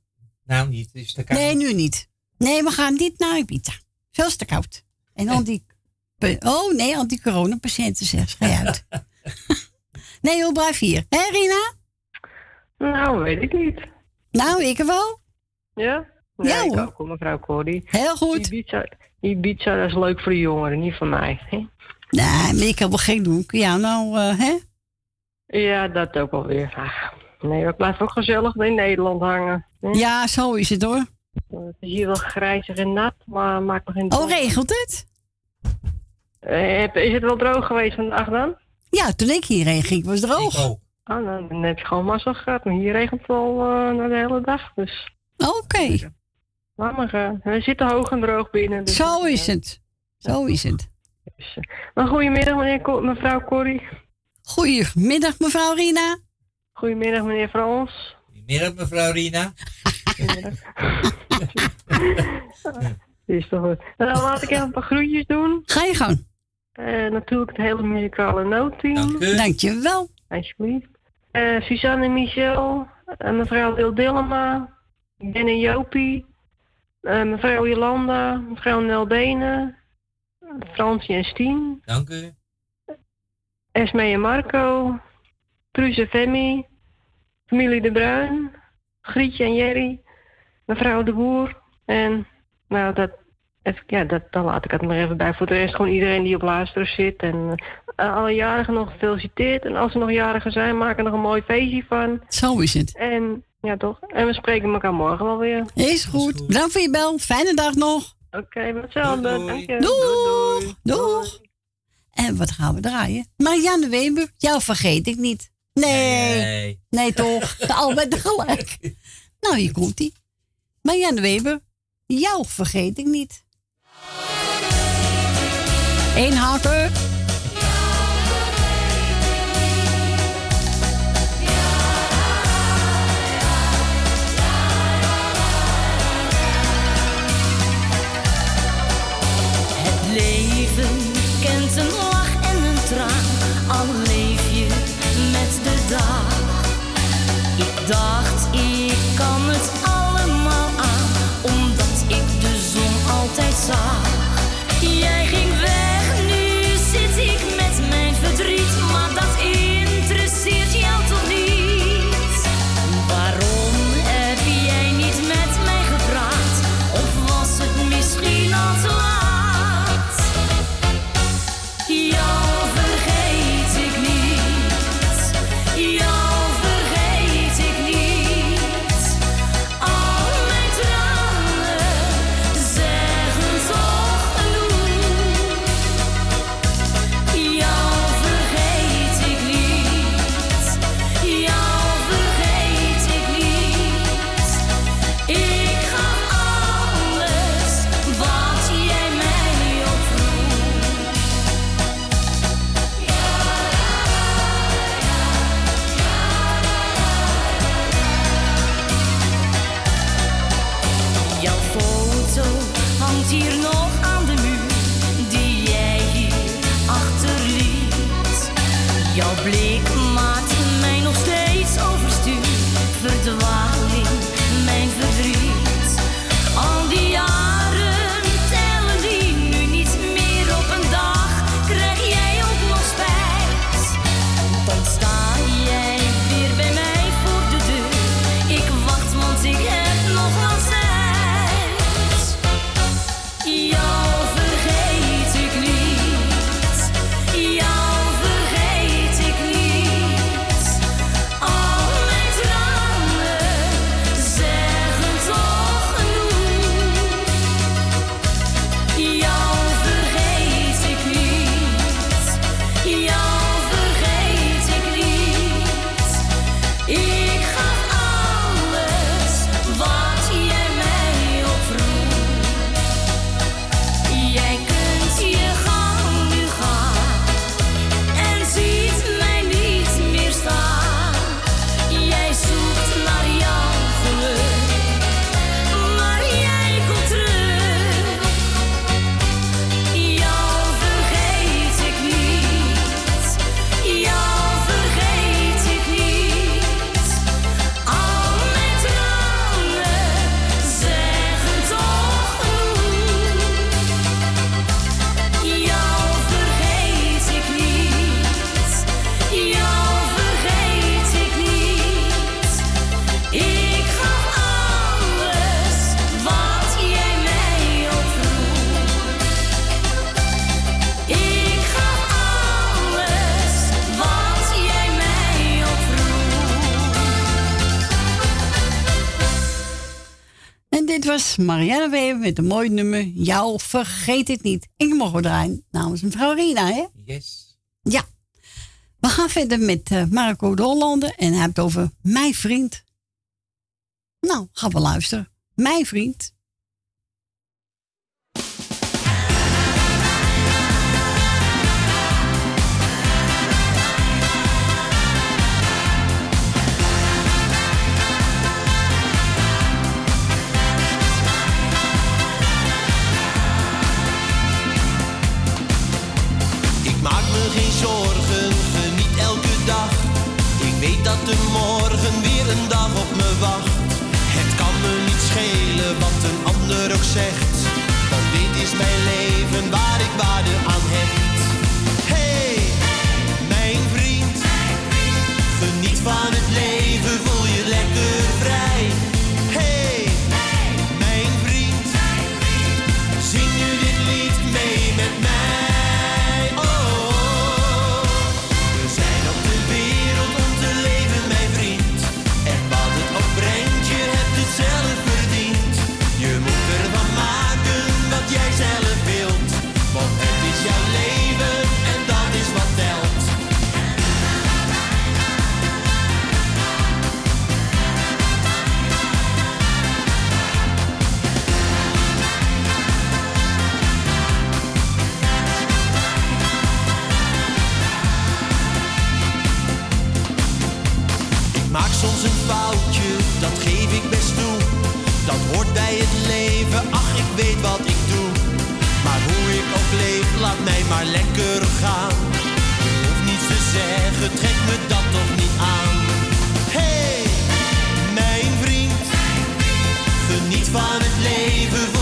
nou niet. Is te koud. Nee, nu niet. Nee, we gaan niet naar Ibiza. Veel te koud. En al die... Oh nee, al die coronapatiënten zeggen, ga uit. nee, hoe blijf hier. Hé, Rina? Nou, weet ik niet. Nou, ik wel. Ja? Ja, ik mevrouw Cordy. Heel goed. Ibiza, Ibiza, is leuk voor de jongeren, niet voor mij. Nee, ik heb wel geen doen. Ja, nou, eh, hè? Ja, dat ook alweer. weer. nee, we blijven ook gezellig in Nederland hangen. Hè? Ja, zo is het hoor. Eh, het is hier wel grijzig en nat, maar maakt nog geen... Oh, regelt het? Eh, is het wel droog geweest vandaag dan? Ja, toen ik hierheen ging, was het droog. Oh. Ah, dan heb je gewoon massa gehad. Maar hier regent het al de hele dag, dus... Oké. Okay. We zitten hoog en droog binnen. Dus zo is het. Zo is het. Maar goedemiddag, meneer, Co- mevrouw Corrie. Goedemiddag, mevrouw Rina. Goedemiddag, meneer Frans. Goedemiddag, mevrouw Rina. Is toch goed. Nou, dan laat ik even een paar groetjes doen. Ga je gang. Eh, natuurlijk het hele muzikale noodteam. Dankjewel. Alsjeblieft. Eh Suzanne en Michel. eh, mevrouw Wil Dillema. Ben en Jopie. eh, mevrouw Jolanda. Mevrouw Nel Benen. Fransje en Stien. Dank u. Esme en Marco. Truus en Femi. Familie De Bruin. Grietje en Jerry. Mevrouw De Boer. En nou, dat, even, ja, dat, dan laat ik het maar even bij. Voor de rest gewoon iedereen die op luisteren zit. En eh, alle jarigen nog gefeliciteerd. En als er nog jarigen zijn, maak er nog een mooi feestje van. Zo is het. En ja, toch. En we spreken elkaar morgen wel weer. Is goed. Bedankt voor je bel. Fijne dag nog. Oké, hetzelfde. Dank je. Doeg. Doeg. En wat gaan we draaien? Marianne Weber, jou vergeet ik niet. Nee. Nee, toch? Albert tegelijk. Nou, hier komt ie. Marianne Weber, jou vergeet ik niet. Eén. Dacht, ik kan het allemaal aan, omdat ik de zon altijd zag. dit was Marianne Weber met een mooi nummer. Jou vergeet het niet. Ik mocht draaien namens mevrouw Rina, hè? Yes. Ja. We gaan verder met eh, Marco de Hollander en hij over Mijn Vriend. Nou, gaan we luisteren. Mijn Vriend. ook zegt, want dit is mijn leven. een foutje, dat geef ik best toe. Dat hoort bij het leven, ach ik weet wat ik doe. Maar hoe ik ook leef, laat mij maar lekker gaan. Je hoeft niets te zeggen, trek me dat toch niet aan. Hey, mijn vriend, geniet van het leven.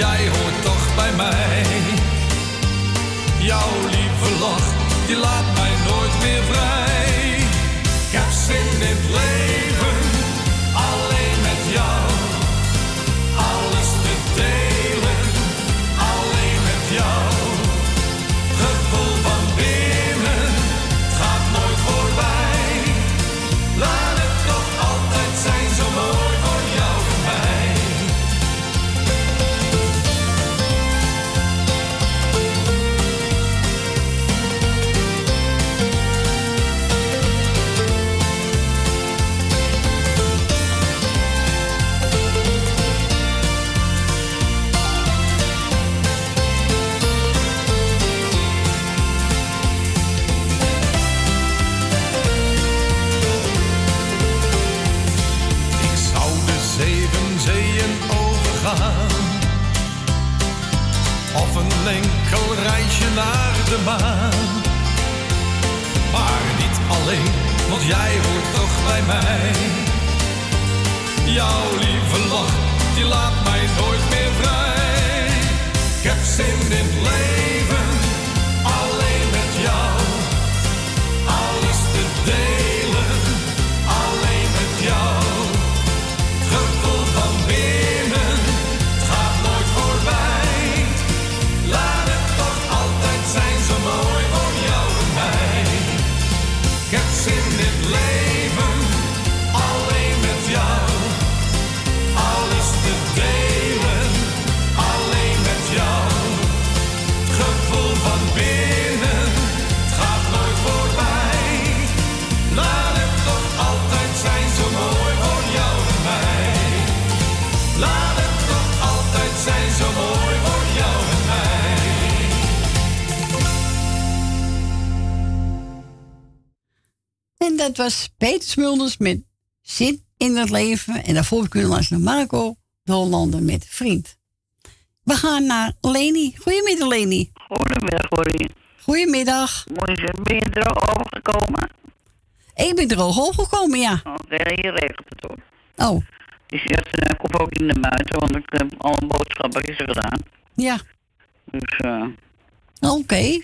jij hoort toch bij mij. Jouw lieve lach, die laat Peter Smulders met Zin in het leven. En daarvoor kunnen we langs naar Marco de Hollander met Vriend. We gaan naar Leni. Goedemiddag, Leni. Goedemiddag, Corrie. Goedemiddag. Mooi zo, ben je er al overgekomen? Ik ben er al gekomen, ja. Oké, hier regelt het hoor. Oh, eerst uh, kom ook niet naar buiten, want ik heb alle boodschapjes gedaan. ja. Dus, eh Oké.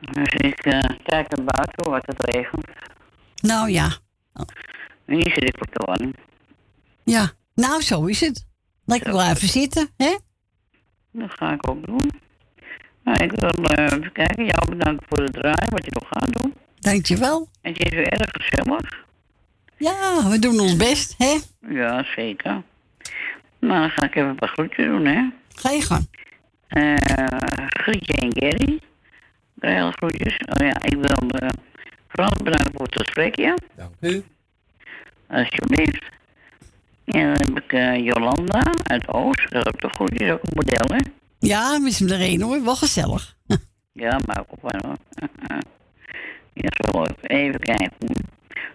dus ik eh, kijk naar buiten wat het regent. Nou ja. En hier zit ik voor de. Ja. Nou, zo is het. Lekker blijven zitten, hè? Dat ga ik ook doen. Nou, ik wil eh, even kijken. Jou bedankt voor het draaien, wat je nog gaat doen. Dankjewel. Het is weer erg gezellig. Ja, we doen ons best, hè? Ja, zeker. Nou, dan ga ik even een paar groetjes doen, hè. Ga je gang. Eh Grietje en Gerry. Heel groetjes. Oh ja, ik wil uh, Frans bedanken voor het gesprekje. Dank u. Alsjeblieft. En dan heb ik eh, Jolanda uit Oost. Dat is ook de groetjes, ook een model, hè. Ja, we zijn er één hoor. Wel gezellig. Ja, maar ook wel hoor. Ja, zo. Even kijken.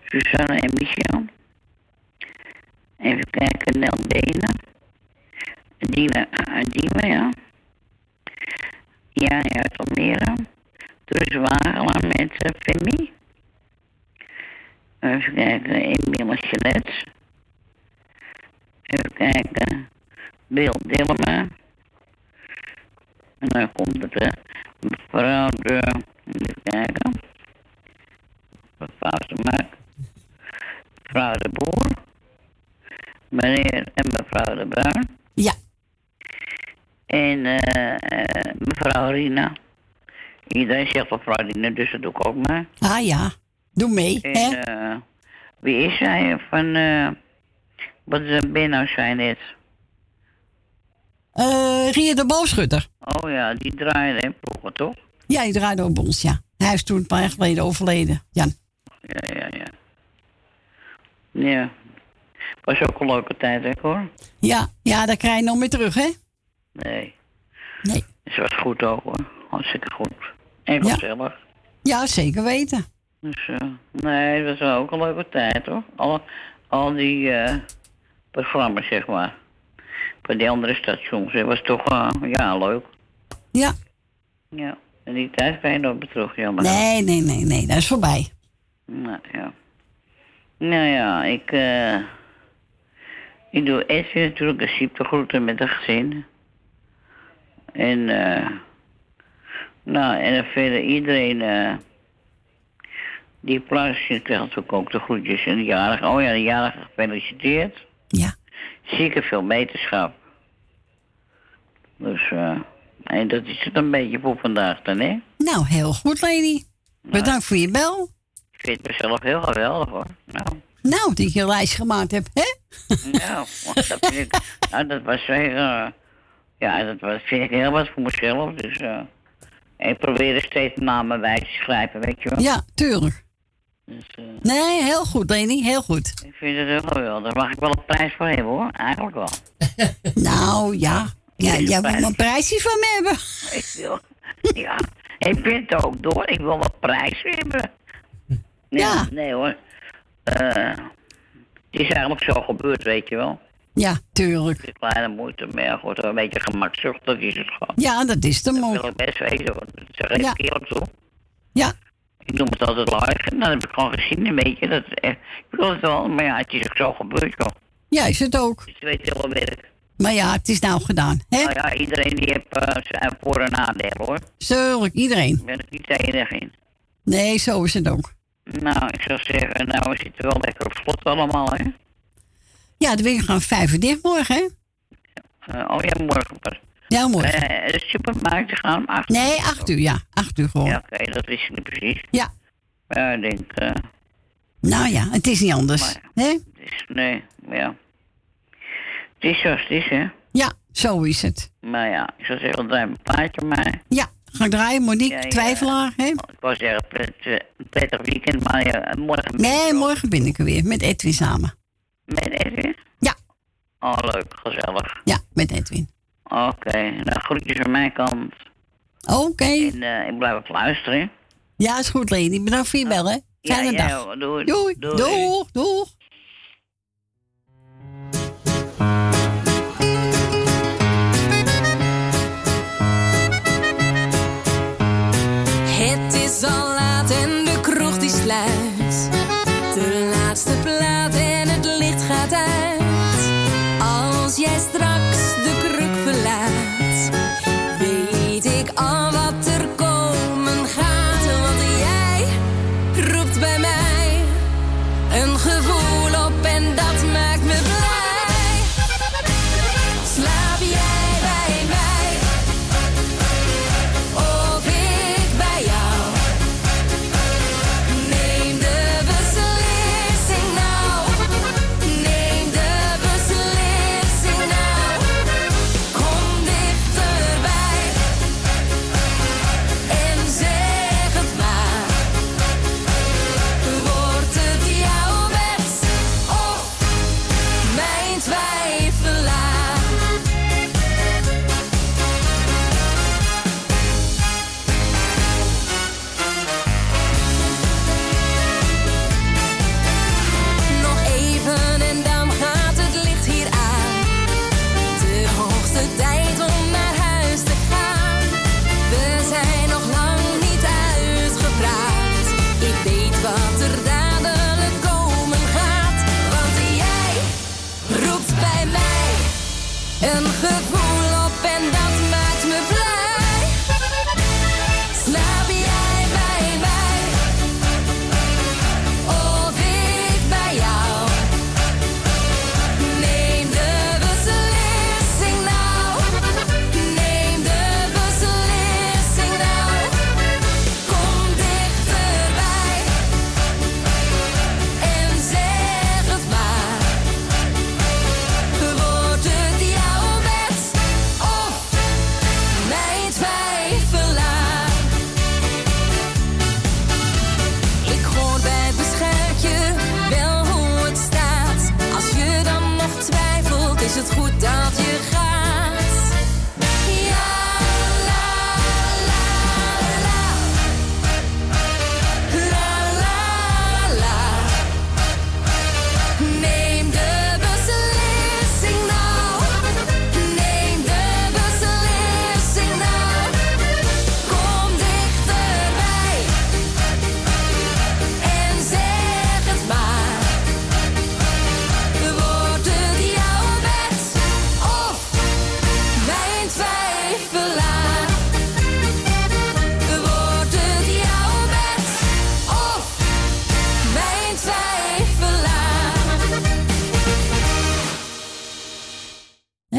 Susanne en Michel. Even kijken, Nel Benen. Dina uit Diemen, ja. Ja, uit Almere. Truus Wagelaar met uh, Femi. Even kijken, Emiel Chalet. Even kijken, Bill Dillema. En dan komt het mevrouw de... Even kijken. Mevrouw de Maak. Mevrouw de Boer. Meneer en mevrouw de Bruin. Ja. En eh, eh, mevrouw Rina. Iedereen zegt mevrouw Rina, dus dat doe ik ook maar. Ah ja. Doe mee, En hè? eh, wie is zij van... eh wat is ben nou zei net? Eh Ria de Booschutter. Oh ja, die draaide hè, vroeger toch? Ja, die draaide ook bij ons, ja. Hij is toen een paar jaar geleden overleden. Jan. Ja, ja, ja. Ja. Was ook een leuke tijd, hè, hoor. Ja, ja, daar krijg je nog meer terug, hè? Nee. Nee. Het was goed ook, hoor. Hartstikke goed. En Ja. gezellig. Ja, zeker weten. Dus, eh, nee, het was wel ook een leuke tijd, hoor. Al, al die eh, programma's, zeg maar. Van die andere stations. Het was toch, eh, ja, leuk. Ja. Ja. En die tijd kan je meer terug, jammer. Nee, nee, nee, nee, dat is voorbij. Nou ja. Nou ja, ik, eh ik doe Esje natuurlijk een ziektegroeten met een gezin. En, eh nou, en dan verder iedereen, eh die plaatsje krijgt natuurlijk ook de groetjes. En de jarige, oh ja, de jarige gefeliciteerd. Ja. Zeker veel beterschap. Dus, eh en dat is het een beetje voor vandaag dan, hè? Nou, heel goed, Lady. Bedankt voor je bel. Ik vind het mezelf heel geweldig, hoor. Nou. Nou, dat je een lijst gemaakt hebt, hè? Nou, dat, vind ik, nou, dat was zeker. eh, ja, dat was, vind ik heel wat voor mezelf. Dus eh, ik probeer er steeds namen bij te schrijven, weet je wel. Ja, tuurlijk. Dus, eh, Nee, heel goed, Lady. Heel goed. ik vind het heel geweldig. Daar mag ik wel een prijs voor hebben hoor, eigenlijk wel. Nou, ja. Ja, jij wil een prijsje van me hebben. Ik wil, ja, ik vind het ook door. Ik wil een prijs hebben. Nee, Ja. Nee hoor. Eh, het is eigenlijk zo gebeurd, weet je wel. Ja, tuurlijk. De kleine moeite, maar goed, een beetje gemakzuchtig is het gewoon. Ja, dat is de Dat mooi. wil ik best weten, want dat zeg ik Ja. even eerlijk toe. Ja. Ik noem het altijd live en dan heb ik gewoon gezien een beetje. Dat, eh, ik wil het wel, maar ja, het is ook zo gebeurd, joh. Ja, is het ook. Dus je weet heel wel werk. Maar ja, het is nou gedaan. Hè? Nou ja, iedereen die heeft zijn voor- en nadelen, hoor. Tuurlijk, iedereen. Ik ben er niet de enige in. Nee, zo is het ook. Nou, ik zou zeggen, nou, we zitten wel lekker op slot allemaal, hè. Ja, de winkel gaan vijf uur dicht morgen, hè? Eh, oh ja, morgen pas. Ja, morgen. Eh, de supermarkt gaan om acht Nee, acht uur, ja. Acht uur gewoon. Ja, oké, dat wist ik niet precies. Ja. Ja, ik denk, eh, Nou ja, het is niet anders. Hè? het is, nee, ja. Het is zoals het is, hè. Ja, zo is het. Maar ja, ik zou zeggen, draai een plaatje maar. Ja, ga ik draaien, Monique, Ja, ja. twijfelaar, hè? Ik wou zeggen, pret, eh, een prettig weekend, maar ja, morgen... Nee, morgen ben ik er weer, met Edwin samen. Met Edwin? Ja. Oh, leuk, gezellig. Ja, met Edwin. Oké, nou groetjes van mijn kant. Oké. En eh, ik blijf even luisteren. Ja, is goed, Leni. Bedankt voor je bellen. Fijne ja, dag. Ja, doei. Doei. Doeg, doeg. Het is al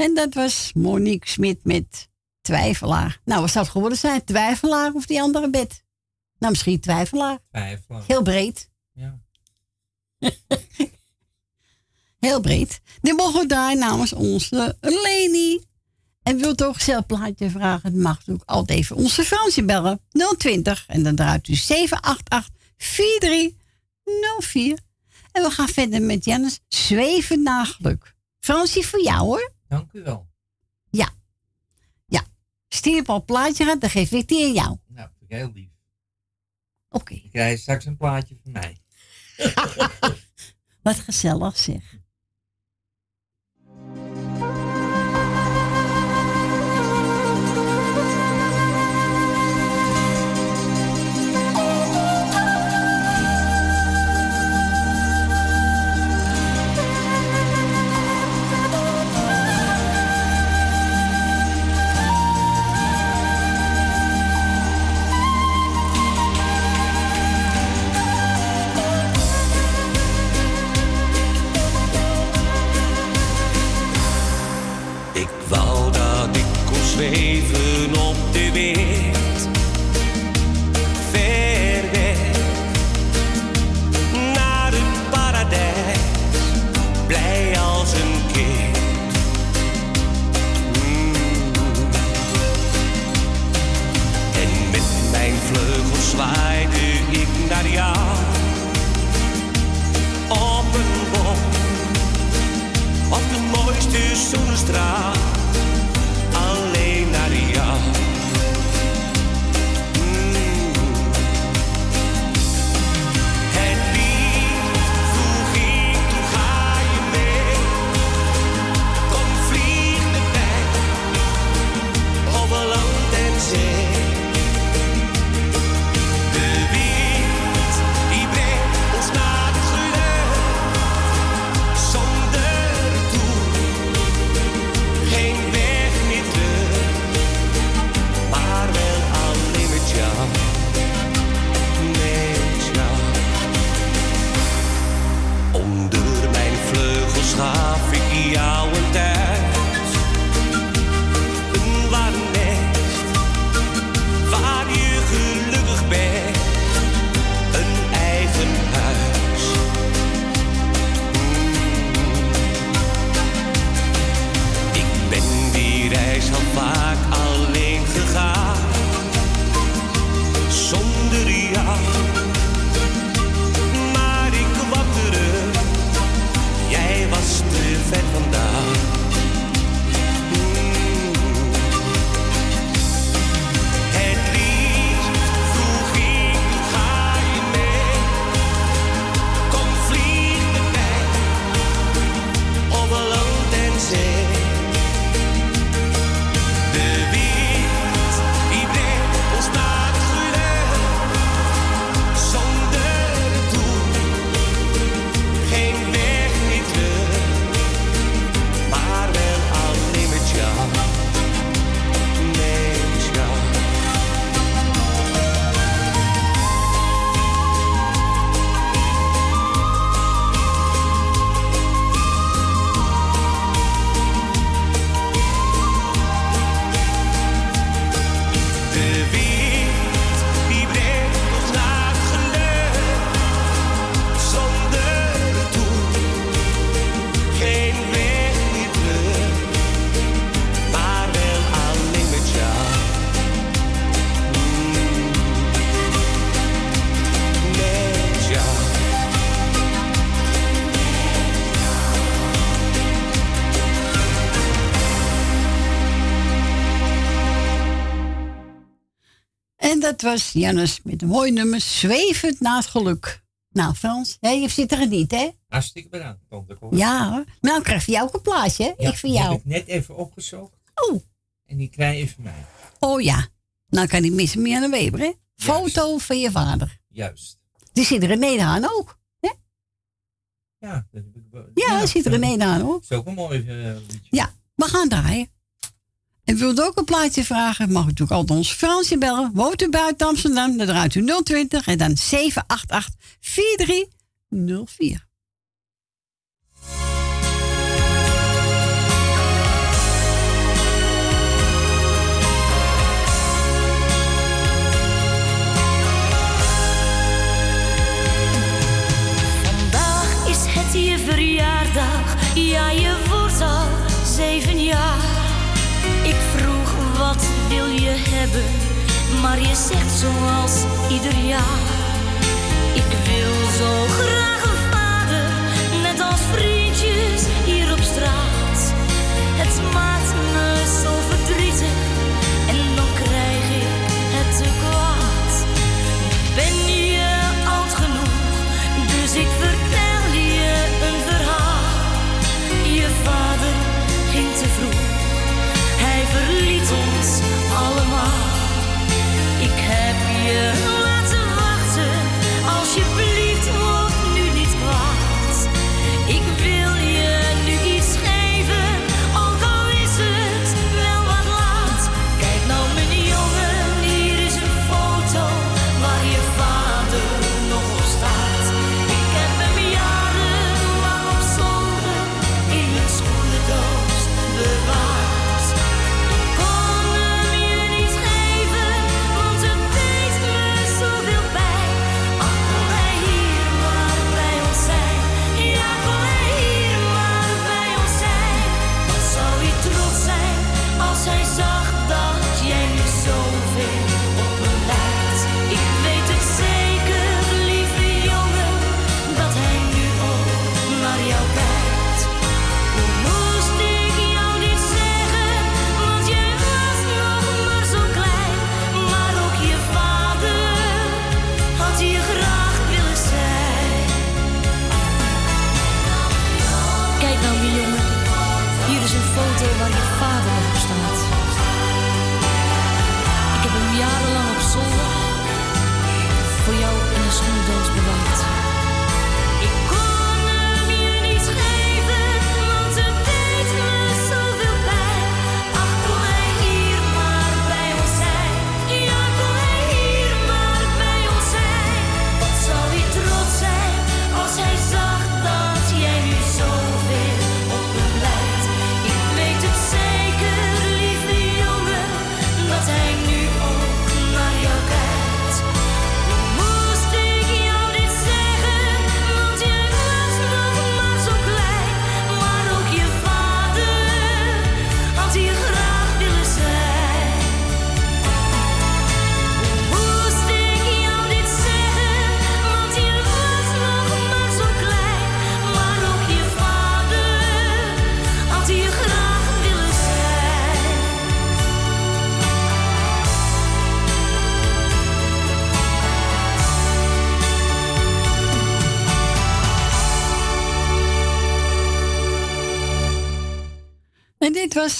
En dat was Monique Smit met Twijfelaar. Nou, wat zou het geworden zijn? Twijfelaar of die andere bed? Nou, misschien Twijfelaar. Twijfelaar. Heel breed. Ja. Heel breed. Dit mogen we draaien namens onze Leni. En wilt u ook zelf plaatje vragen? Het mag ook altijd even onze Fransje bellen. 020 en dan draait u 788 4304. En we gaan verder met Jannes Zweven naar geluk. Fransje voor jou hoor. Dank u wel. Ja. Ja. Stuur op een plaatje gaat, dan geef ik die aan jou. Nou, vind ik heel lief. Oké. Ik krijg straks een plaatje van mij. Wat gezellig zeg. Zweven op de wind. Ver weg naar het paradijs. Blij als een kind. Mm. En met mijn vleugels zwaaide ik naar jou. Op een boom, op de mooiste zonnestraal. Was Jannes met een mooi nummer, Zwevend naar het geluk. Nou, Frans, hè, je zit er geniet, hè? Hartstikke bedankt, tante Cor. Ja, hoor. Nou, krijg je jou ook een plaatje, hè? Ja, ik voor jou. heb ik net even opgezocht. Oh. En die krijg je van mij. Oh ja. Nou kan ik missen meer aan de Weber, hè? Foto van je vader. Juist. Die zit er in Nederland ook. Ja, dat heb ik wel- Ja, die zit er in Nederland ook. Dat is ook een mooi liedje. Ja, we gaan draaien. En wilt ook een plaatje vragen, mag u natuurlijk altijd ons Fransje bellen. Woont u buiten Amsterdam, dan draait u 020 en dan 788 4304. Maar je zegt zoals ieder jaar. Ik wil zo graag een vader, net als vriendjes hier op straat. Het maakt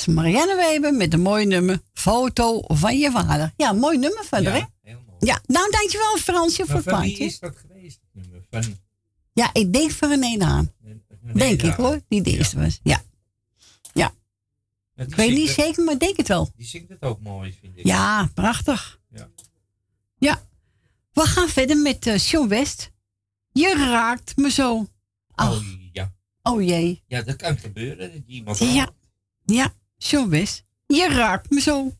was Marianne Weber met een mooi nummer. Foto van je vader. Ja, mooi nummer verder, hè? Ja, nou dankjewel Fransje voor het wie plaatje. is dat geweest, het nummer? Van, Ja, ik denk van René Haan. Denk ik hoor, die de eerste was. Ja. Ja. Die Ik weet niet het- zeker, maar ik denk het wel. Die zingt het ook mooi, vind ik. Ja, prachtig. Ja. Ja. We gaan verder met eh Sean West. Je raakt me zo. Oh, ja. Oh jee. Ja, dat kan gebeuren. Dat iemand Ja. Ja, West. Je raakt me zo.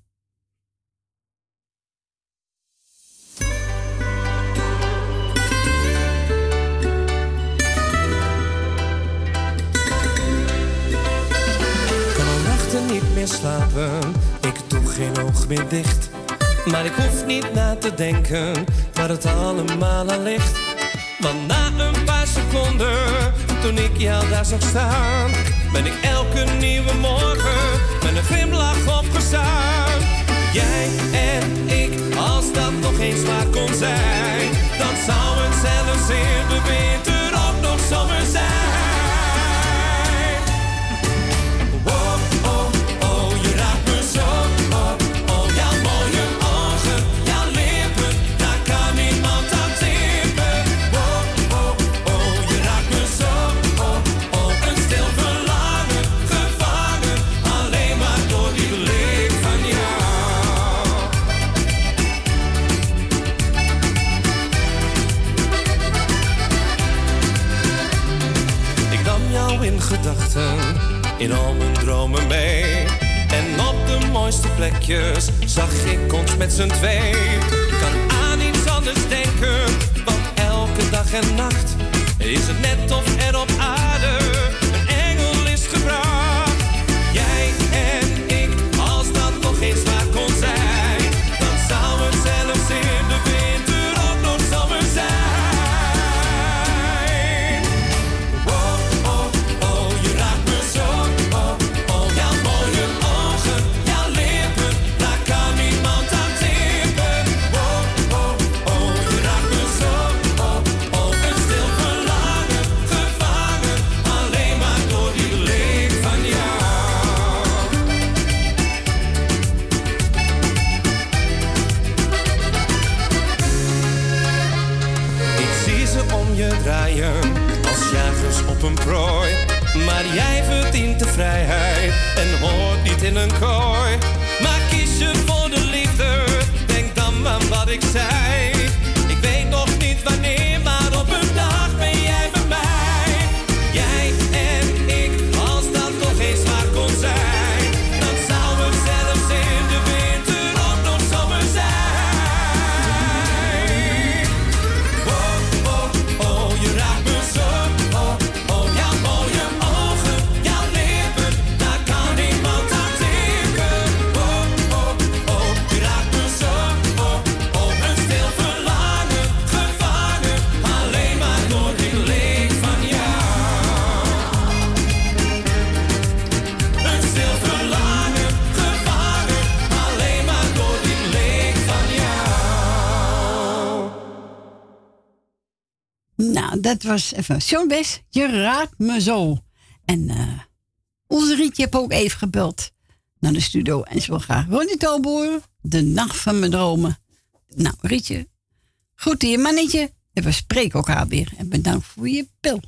niet meer slapen, ik doe geen oog meer dicht. Maar ik hoef niet na te denken waar het allemaal aan ligt. Want na een paar seconden, toen ik jou daar zag staan, ben ik elke nieuwe morgen met een glimlach opgestaan. Jij en ik, als dat nog eens waar kon zijn, dan zou het zelfs in de winter in al mijn dromen mee. En op de mooiste plekjes zag ik ons met z'n twee. Kan aan iets anders denken, want elke dag en nacht is het net of er Maar jij verdient de vrijheid en hoort niet in een kooi. Maar kies je voor de liefde, denk dan aan wat ik zei. Dat was even Sean West. Je raakt me zo. En eh onze Rietje heeft ook even gebeld naar de studio. En ze wil graag Ronnie Toboer, de nacht van mijn dromen. Nou, Rietje, goed je mannetje. En we spreken elkaar weer. En bedankt voor je bel.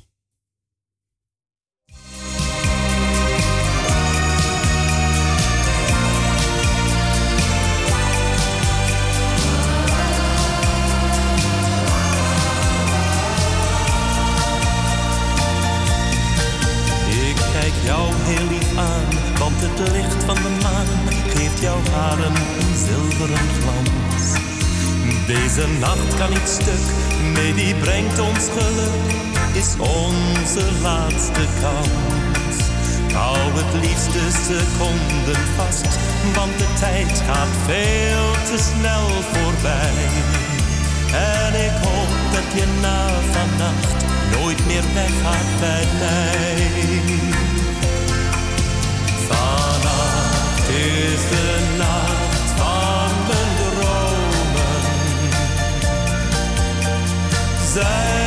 Jou heel lief aan, want het licht van de maan geeft jouw haren een zilveren glans. Deze nacht kan niet stuk, nee die brengt ons geluk, is onze laatste kans. Hou het liefste seconden vast, want de tijd gaat veel te snel voorbij. En ik hoop dat je na vannacht nooit meer weggaat bij mij. Is de nacht van mijn dromen. Zijn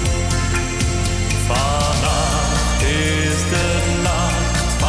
Vannacht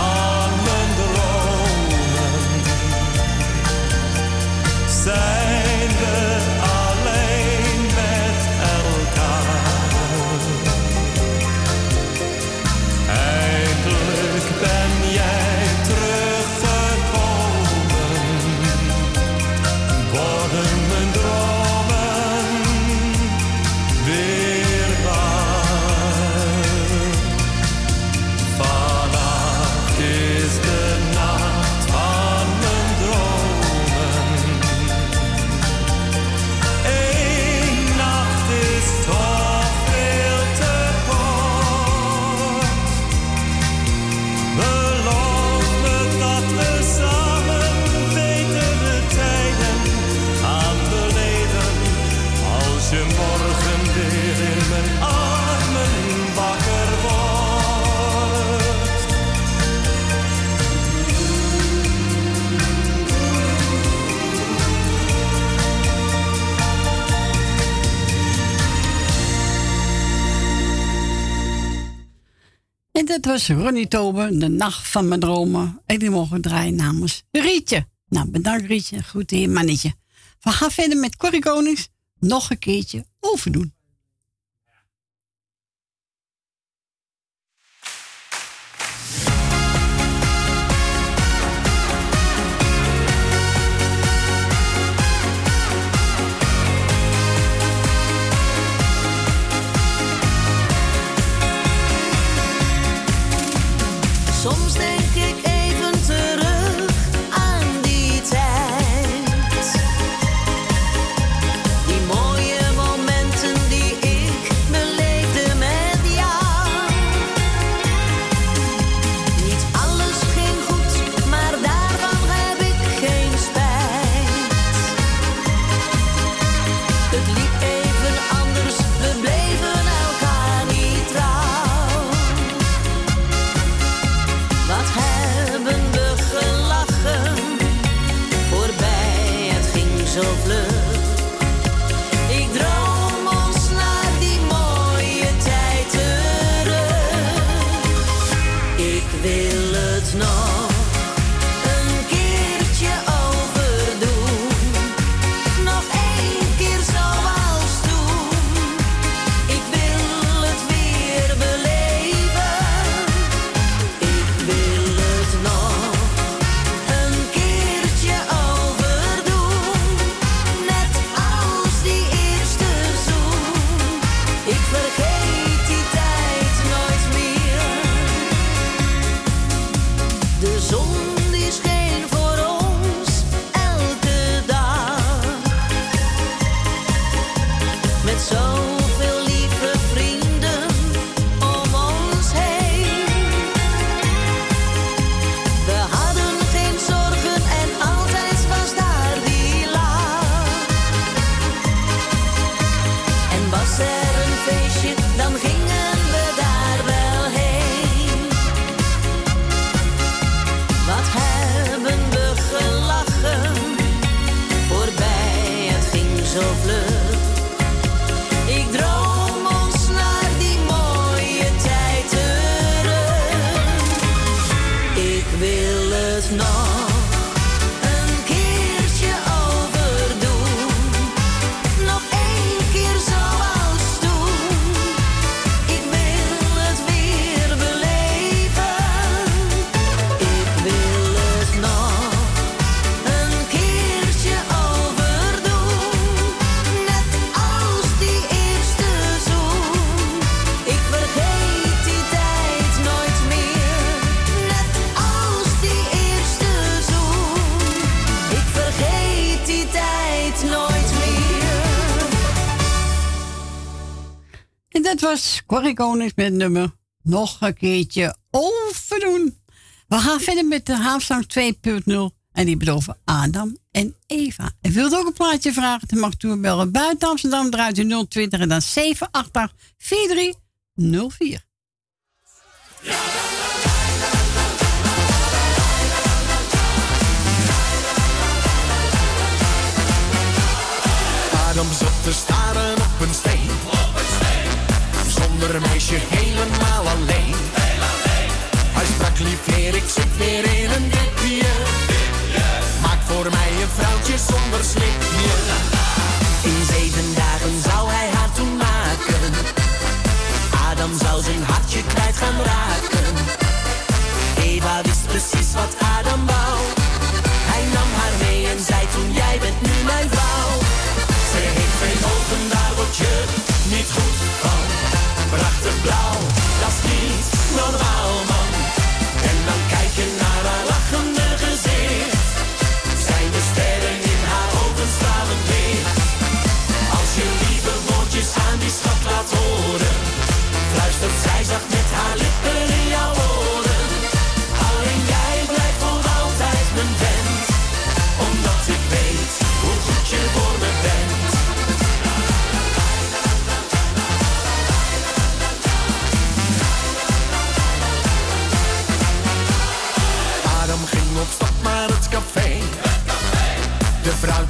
Dat was Ronnie Tober, de nacht van mijn dromen. En die mogen draaien namens Rietje. Nou, bedankt Rietje. Goed hier, mannetje. We gaan verder met Corrie Konings. Nog een keertje overdoen. Corrie Konings met nummer nog een keertje overdoen. We gaan verder met de Haafzang 2.0 en die bedoven Adam en Eva. En wilt ook een plaatje vragen, dan mag u bellen buiten Amsterdam, draait u 020 en dan 788 4304. Adam zat te staren op een steen zonder meisje helemaal alleen. Alleen. Hij sprak lief heer, ik zit weer in een dipje. dipje. Maak voor mij een vrouwtje zonder slipje. In zeven dagen zou hij haar toen maken. Adam zou zijn hartje kwijt gaan raken. Eva wist precies wat Adam wou. Hij nam haar mee en zei toen jij bent nu mijn vrouw. Ze heeft geen ogen, daar word je niet goed Prachtig blauw, dat is niet normaal.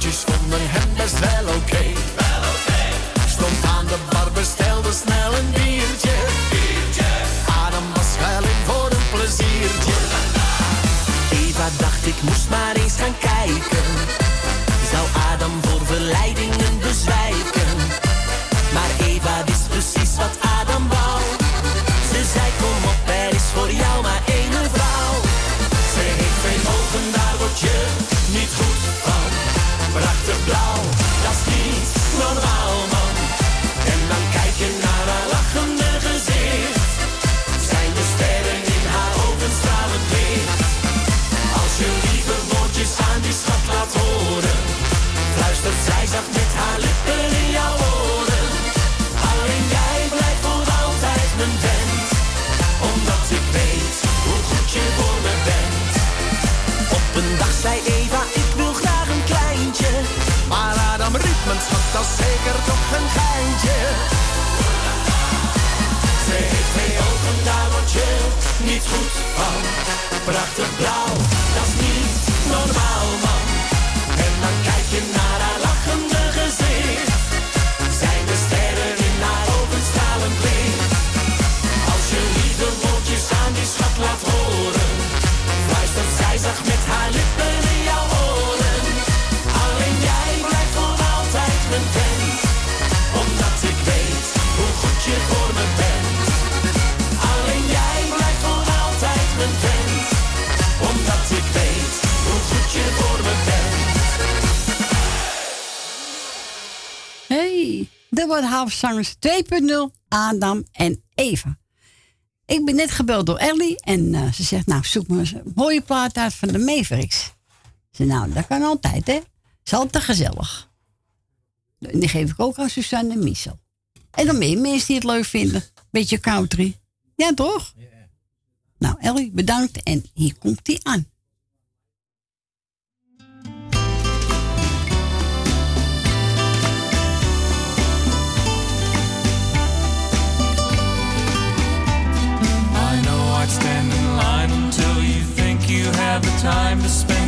liedjes vonden hem best wel oké. Okay. Stond aan de bar, bestelde snel een bier. niet goed van. Dubbel Havenzangers 2.0 Adam en Eva. Ik ben net gebeld door Ellie en eh, ze zegt, nou zoek me eens een mooie plaat uit van de Mavericks. Ze nou, dat kan altijd hè. Is te gezellig. En die geef ik ook aan Suzanne en Michel. En dan meer mensen die het leuk vinden. Beetje country. Ja toch? Nou Ellie, bedankt en hier komt hij aan. have the time to spend.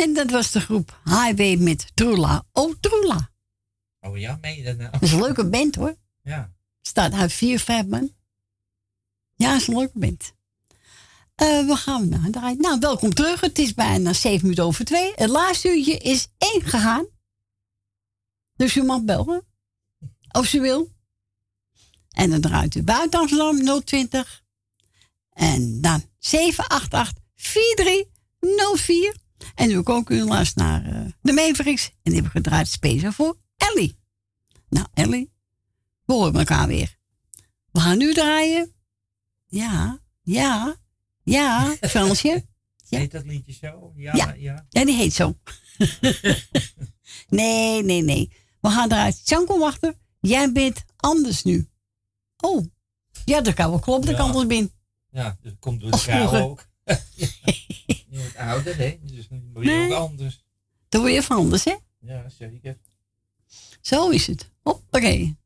En dat was de groep Highway met Troela. Oh, Troela. Oh ja, meen je dat nou? Dat is een leuke band hoor. Ja. Staat uit vier, vijf man. Ja, is een leuke band. Eh we gaan naar draaien. Nou, welkom terug. Het is bijna zeven minuten over twee. Het laatste uurtje is één gegaan. Dus u mag bellen. Als u wil. En dan draait u buiten Amsterdam 020. En dan 788 4304. En u kan ook u luisteren naar eh, de Mavericks. En die hebben gedraaid speciaal voor Ellie. Nou, Ellie, we horen elkaar weer. We gaan nu draaien. Ja, ja, ja, Fransje. Heet dat liedje zo? Ja, Ja. ja. Ja, die heet zo. nee, nee, nee. We gaan eruit. Janko wachten. Jij bent anders nu. Oh. Ja, dat kan wel kloppen. Dat Ja. kan wel binnen. Ja, dat komt door de kou ook. Je wordt ouder, hè? Dus dan word je Nee. ook anders. Dan word je van anders, hè? Ja, zeker. Zo is het. Hoppakee.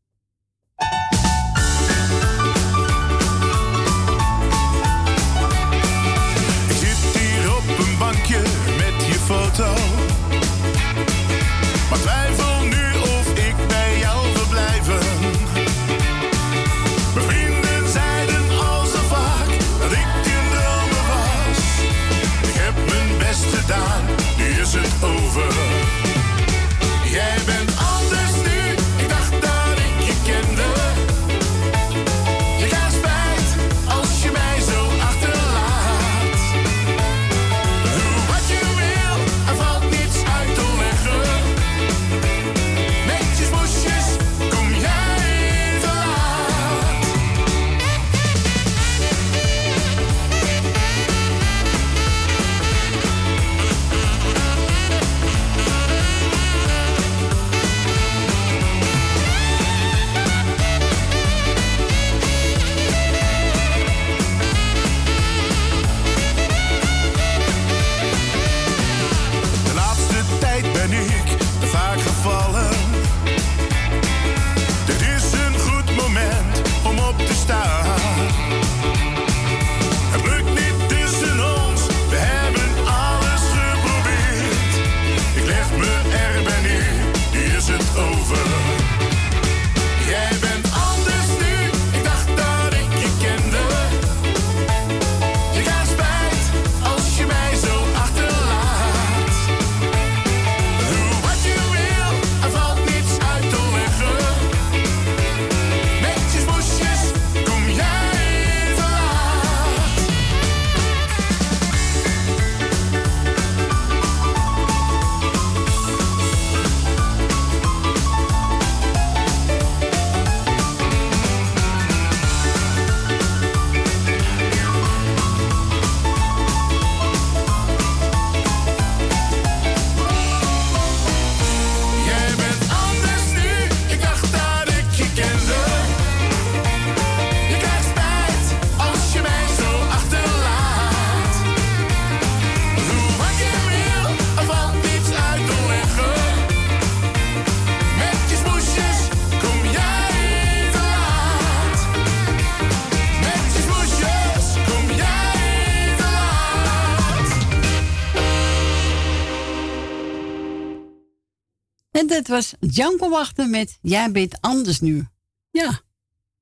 En dat was Janko wachten met Jij bent anders nu. Ja.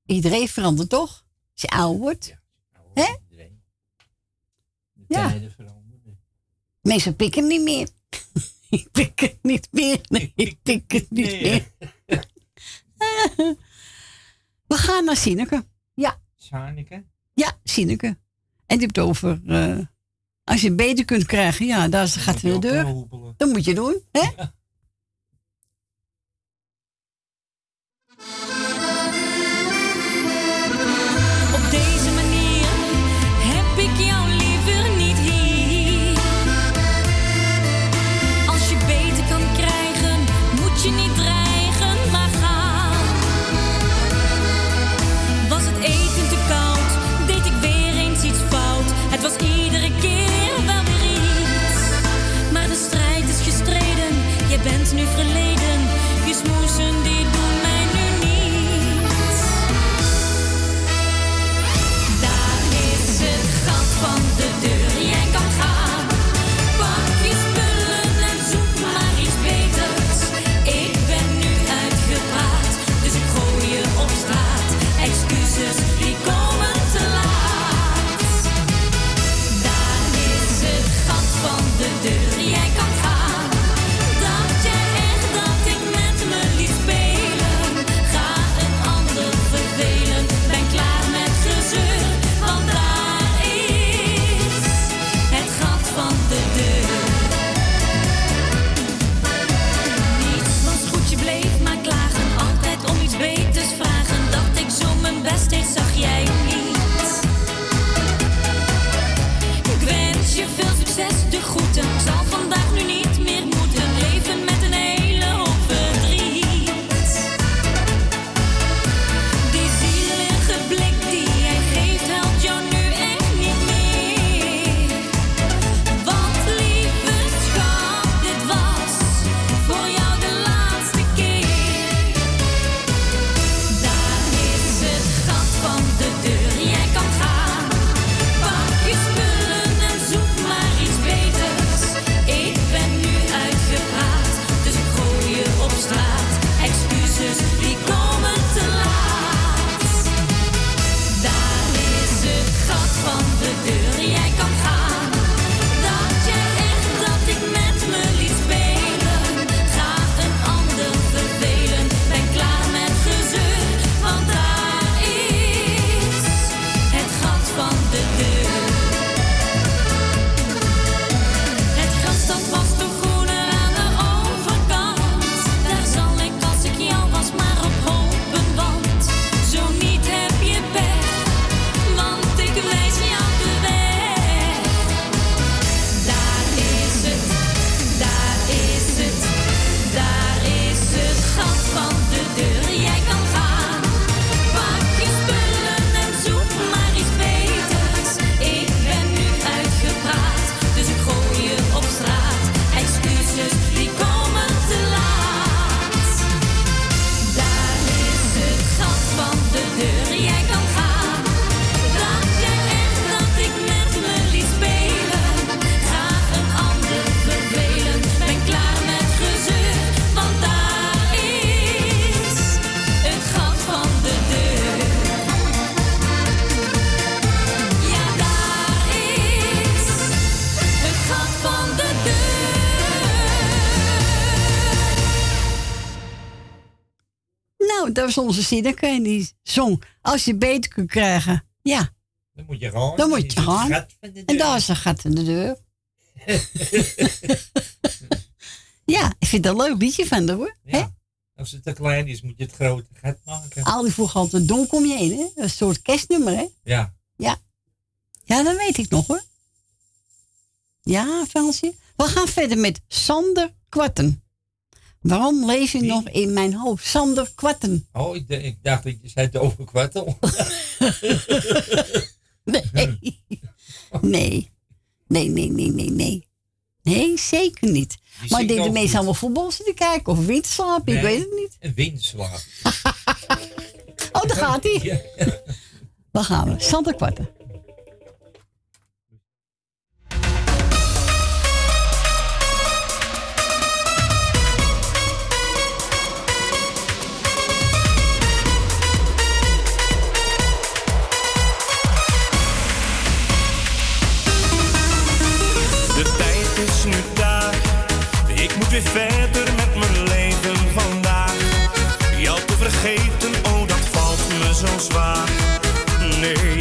Iedereen verandert toch? Als je ouder wordt. Hè? Ja. Tijden veranderen. Mensen pikken niet meer. ik pik het niet meer. Nee, ik pik het niet Nee. meer. We gaan naar Sineke. Ja. Sarneke? Ja, Sineke. En die het over... eh, als je het beter kunt krijgen, ja, daar gaat de deur. Dat moet je doen, hè? Thank you. dat was onze dan en die zong. Als je beter kunt krijgen. Ja. Dan moet je gaan. Dan moet je. En daar is een gat in de deur. ja, ik vind dat een leuk liedje van hoor. Ja. Als het te klein is, moet je het grote gat maken. Al die vroeg altijd donk om je heen, hè? Een soort kerstnummer, hè? Ja. Ja. Ja, dat weet ik nog hoor. Ja, Fransje. We gaan verder met Sander Kwarten. Waarom lees je nog in mijn hoofd? Sander Quatten? Oh, ik, dacht dat je zei het over Kwartel. nee. nee. Nee, nee, nee, nee, nee. Nee, zeker niet. Maar deed de goed. allemaal voetbal zitten kijken of windslaap, ik weet het niet. Een windslaap. oh, daar gaat hij. Waar gaan we? Sander Quatten. weer verder met mijn leven vandaag. Jou te vergeten, oh dat valt me zo zwaar. Nee.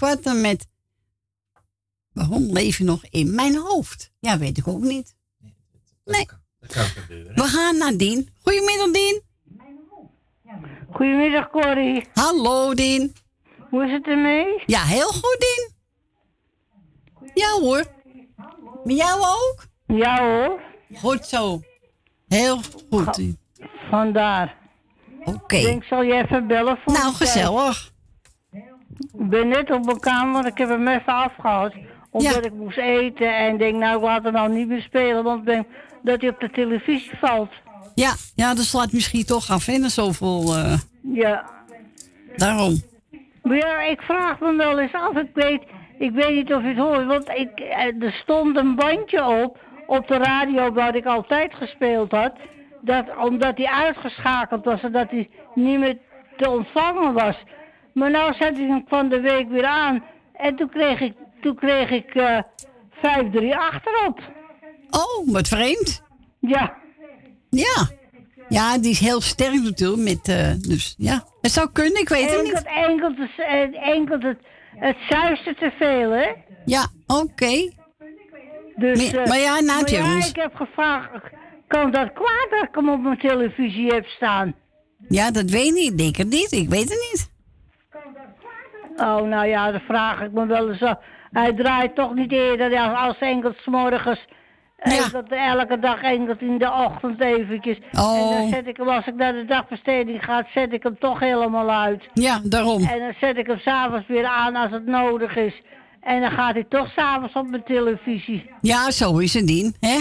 Kwarten met Waarom leef je nog in mijn hoofd? Ja, weet ik ook niet. Nee. Dat kan gebeuren. We gaan naar Dien. Goedemiddag, Dien. Goedemiddag, Corrie. Hallo, Dien. Hoe is het ermee? Ja, heel goed, Dien. Ja hoor. Met jou ook? Ja hoor. Goed zo. Heel goed, Dien. Vandaar. Oké. Ik denk, zal je even bellen voor Nou, gezellig. Ik ben net op mijn kamer, want ik heb hem even afgehaald. Omdat ik moest eten en denk, nou, ik laat hem nou niet meer spelen, want ik denk dat hij op de televisie valt. Ja, ja, dat slaat misschien toch af, hè, na zoveel... eh, Ja. daarom. Maar ja, ik vraag me wel eens af. Ik weet, ik weet niet of je het hoort, want ik, eh, er stond een bandje op, op de radio wat ik altijd gespeeld had. Dat, omdat hij uitgeschakeld was en dat hij niet meer te ontvangen was. Maar nou zet ik hem van de week weer aan. En toen kreeg ik, toen kreeg ik eh 538 erop. Oh, wat vreemd. Ja. Ja. Ja, die is heel sterk natuurlijk. Met, eh, dus ja, het zou kunnen, ik weet het niet. Het, enkel het, het zuiste te veel, hè? Ja, oké. Dus, Maar- eh, maar ja, het maar ja, ik heb gevraagd, kan dat kwaad dat ik hem op mijn televisie heb staan? Ja, dat weet. Ik denk het niet. Ik weet het niet. Oh, nou ja, dan vraag ik me wel eens af. Hij draait toch niet eerder als, als enkel morgens. Enkel, elke dag enkel in de ochtend eventjes. Oh. En dan zet ik hem, als ik naar de dagbesteding ga, zet ik hem toch helemaal uit. Ja, daarom. En dan zet ik hem s'avonds weer aan als het nodig is. En dan gaat hij toch s'avonds op mijn televisie. Ja, zo is het, Dien. Hè?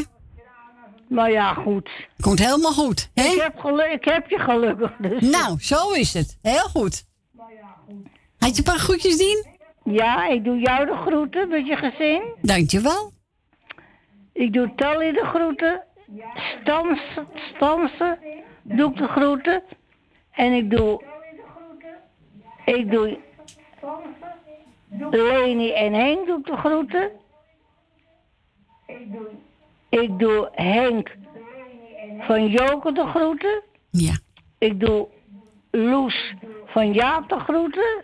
Maar ja, goed. Komt helemaal goed. Hè? Ik, heb geluk, ik heb je gelukkig dus. Nou, zo is het. Heel goed. Had je een paar groetjes, Dien? Ja, ik doe jou de groeten met je gezin. Dankjewel. Ik doe Tally de groeten. Stans, Stansen doe ik de groeten. En ik doe... Ik doe... Leni en Henk doe ik de groeten. Ik doe Henk van Joke de groeten. Ja. Ik doe Loes van Jaap de groeten.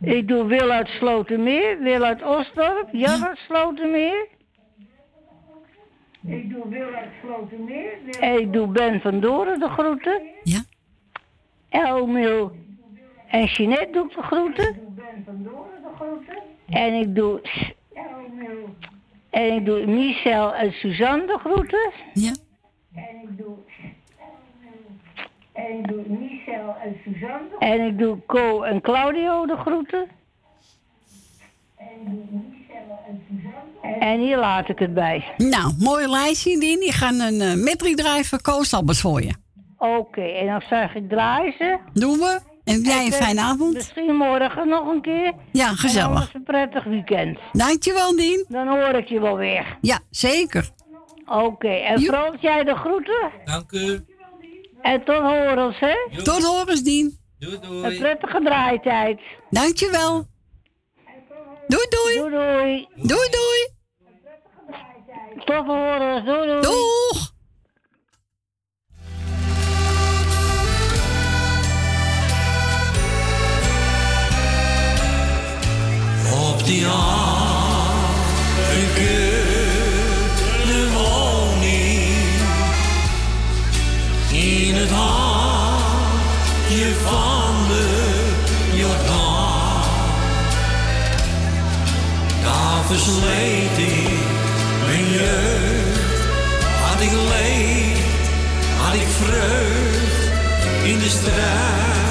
Ik doe Wil uit Slotermeer, Wil uit Osdorp, Jan uit Slotermeer. Ik doe Wil uit Slotermeer. En ik doe Ben van Doren de groeten. Ja. Elmil en Jeanette doe ik de groeten. En ik doe... En ik doe Michel en Suzanne de groeten. Ja. En ik doe... En ik doe Michel en Suzanne. En ik doe Co en Claudio de groeten. En hier laat ik het bij. Nou, mooi lijstje, Dien. Die gaan een uh, medley draaien voor Koos Albers voor je. Oké, en dan zeg ik draaien ze. Doen we. En jij een En, fijne avond. Misschien morgen nog een keer. Ja, En gezellig. een prettig weekend. Dankjewel, Dien. Dan hoor ik je wel weer. Ja, zeker. Oké, en Frans, jij de groeten? Dank u. En tot horens, hè? Doei. Tot horens, Dien. Doei, doei. Een prettige draaitijd. Dankjewel. Doei, doei. Doei, doei. Doei, doei. Tot horens. Doei, doei. Doeg. Op die het handje van de Jordaan. Daar versleet ik mijn jeugd. Had ik leed, had ik vreugd in de strijd.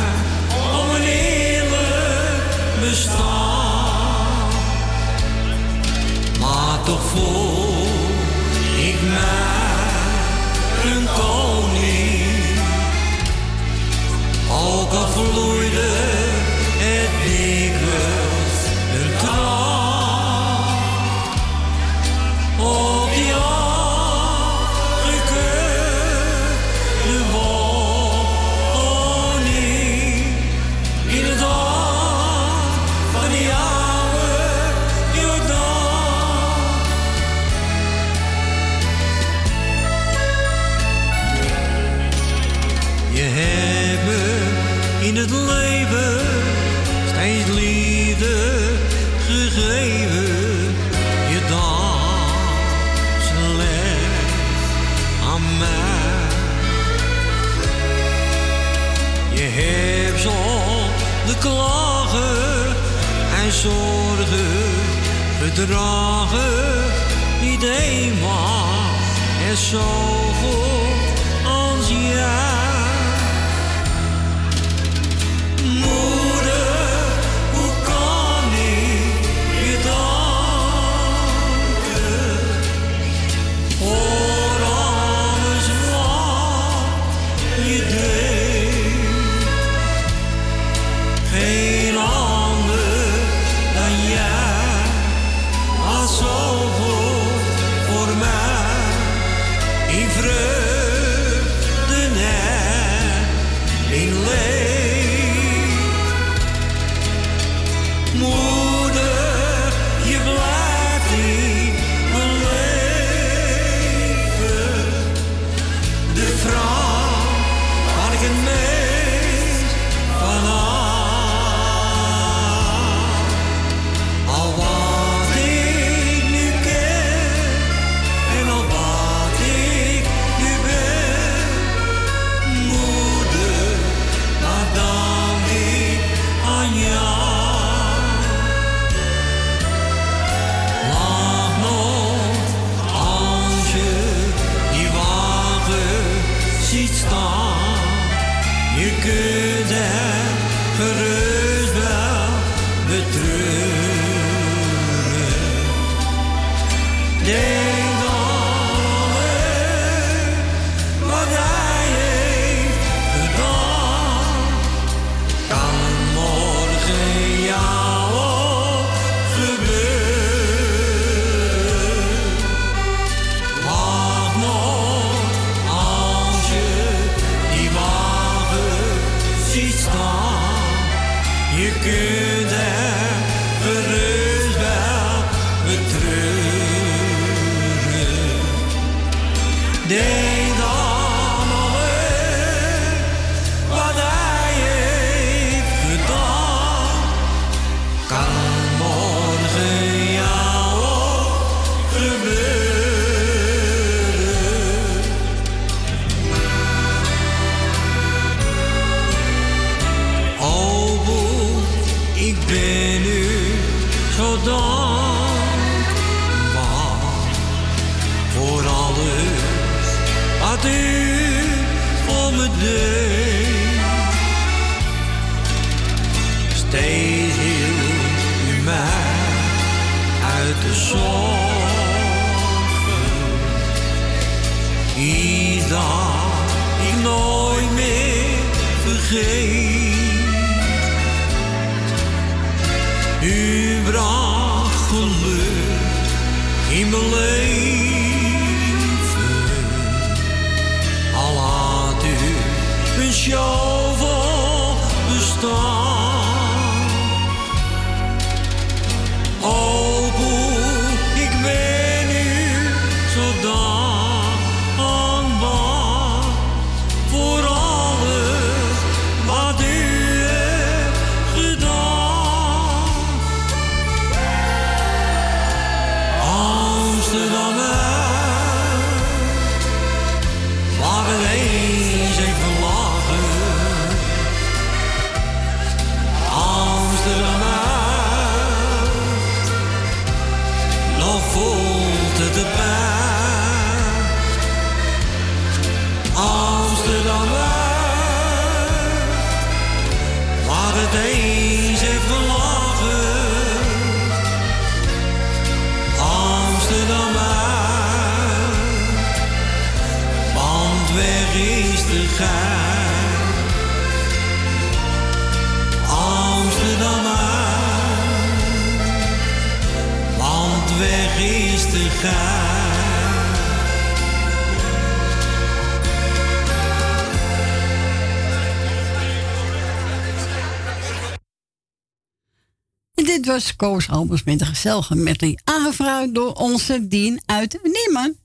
Dit was Koos Albers met een gezellige medley. Aangevraagd door onze Dien uit Niemen.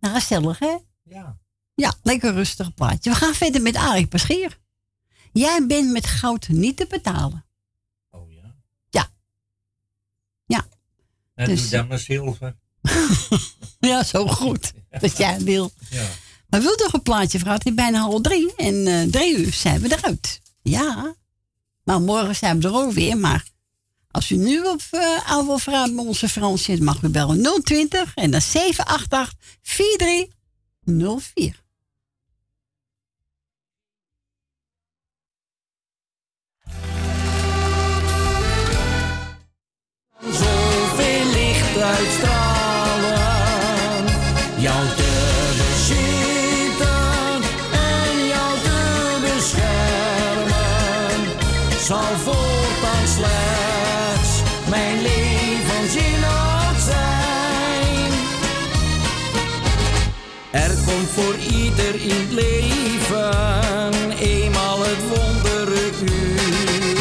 Nou, gezellig hè? Ja. Ja, lekker rustig plaatje. We gaan verder met Arie Paschier. Jij bent met goud niet te betalen. Oh ja. Ja. Ja. Nou, Dus- doe dan maar zilver. Ja, zo goed. Dat jij wil. Ja. Maar wil toch een plaatje, vrouw? Het is bijna half drie. En eh, drie uur zijn we eruit. Ja. Maar morgen zijn we er ook weer. Maar als u nu op uh, oude vrouw bij onze Frans zit, mag u bellen 020 en dan 788 4304. Zoveel licht uitstralen, jou te en jou te beschermen, zal voortaan voor ieder in het leven eenmaal het wondere uur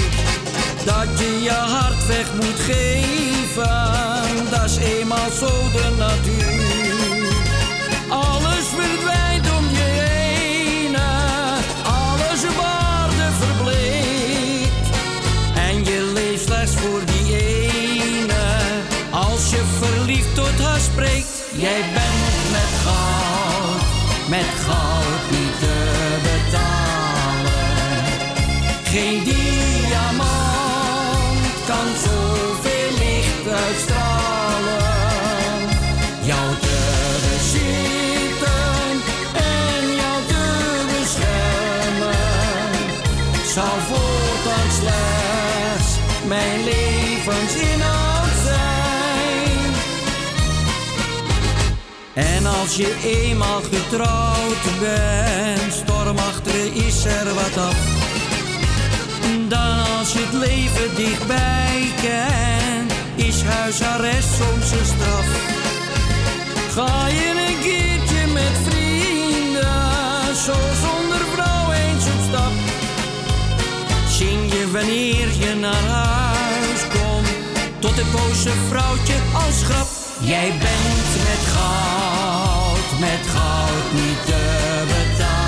dat je je hart weg moet geven, dat is eenmaal zo de natuur. Alles verdwijnt om je heen, alles op aarde verbleekt. En je leeft slechts voor die ene, als je verliefd tot haar spreekt. Jij bent met goud, met goud niet te betalen. En als je eenmaal getrouwd bent, storm achteren is er wat af. Dan als je het leven dichtbij kent, is huisarrest soms een straf. Ga je een keertje met vrienden, zo zonder vrouw eens op stap. Zing je wanneer je naar komt, tot het boze vrouwtje als grap. Jij bent met goud, met goud niet te betalen.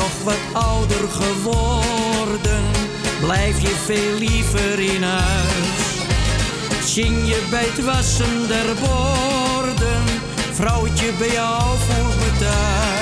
Nog wat ouder geworden, blijf je veel liever in huis. Zing je bij het wassen der borden, vrouwtje bij jou voelt me thuis.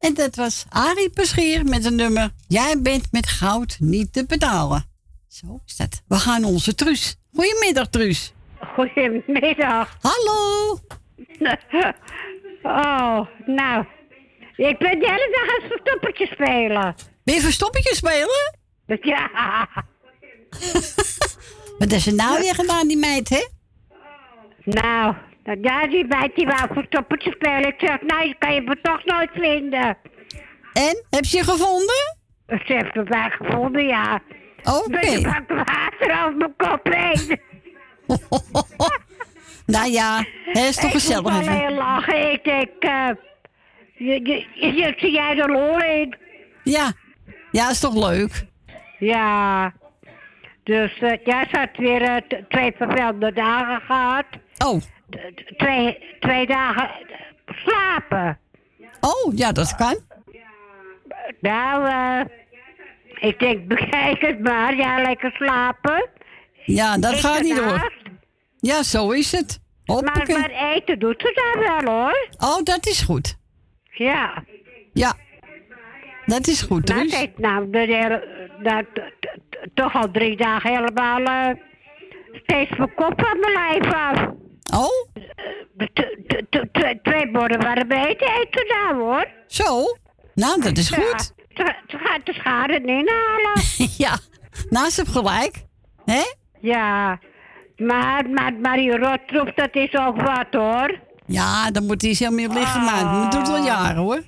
En dat was Arie Peschier met een nummer Jij bent met goud niet te betalen. Zo is dat. We gaan onze Truus. Goedemiddag, Truus. Goedemiddag. Hallo. Oh, nou. Ik ben de hele dag aan verstoppertje spelen. Ben je verstoppertje spelen? Ja. Wat is er nou weer gedaan, die meid, hè? Nou, ja, die meid die wou verstoppertje spelen. Ik zeg, nou, je kan je me toch nooit vinden. En? Heb je je gevonden? Ze heeft me wel gevonden, ja. Oké. Maar je pakt water over mijn kop heen. Nou ja, hè, is toch Ik gezellig alleen lachen. Ik denk, eh, je, je, je, zie jij er lol in? Ja. Ja, is toch leuk? Ja. Dus eh ja, ze had weer eh, twee vervelende dagen gehad. Oh. Twee, twee dagen slapen. Oh, ja, dat kan. Nou, eh ik denk, bekijk het maar. Ja, lekker slapen. Ja, dat Ik gaat niet door. Ja, zo is het. Maar, Hoppakee. maar eten doet ze dan wel, hoor. Oh, dat is goed. Ja. Ja. Dat is goed, Maar Truus. ze heeft nou de hele, dat, toch al drie dagen helemaal eh, steeds mijn kop van mijn lijf af. Oh? T- Twee borden warm eten eet ze nou, hoor. Zo? Nou, dat is goed. Ze, gaat de schade inhalen. ja. Nou, ze heeft gelijk. Hè? Ja. Maar, maar, maar die rottroep, dat is ook wat, hoor. Ja, dan moet hij helemaal niet liggen, maar dat doet wel jaren, hoor.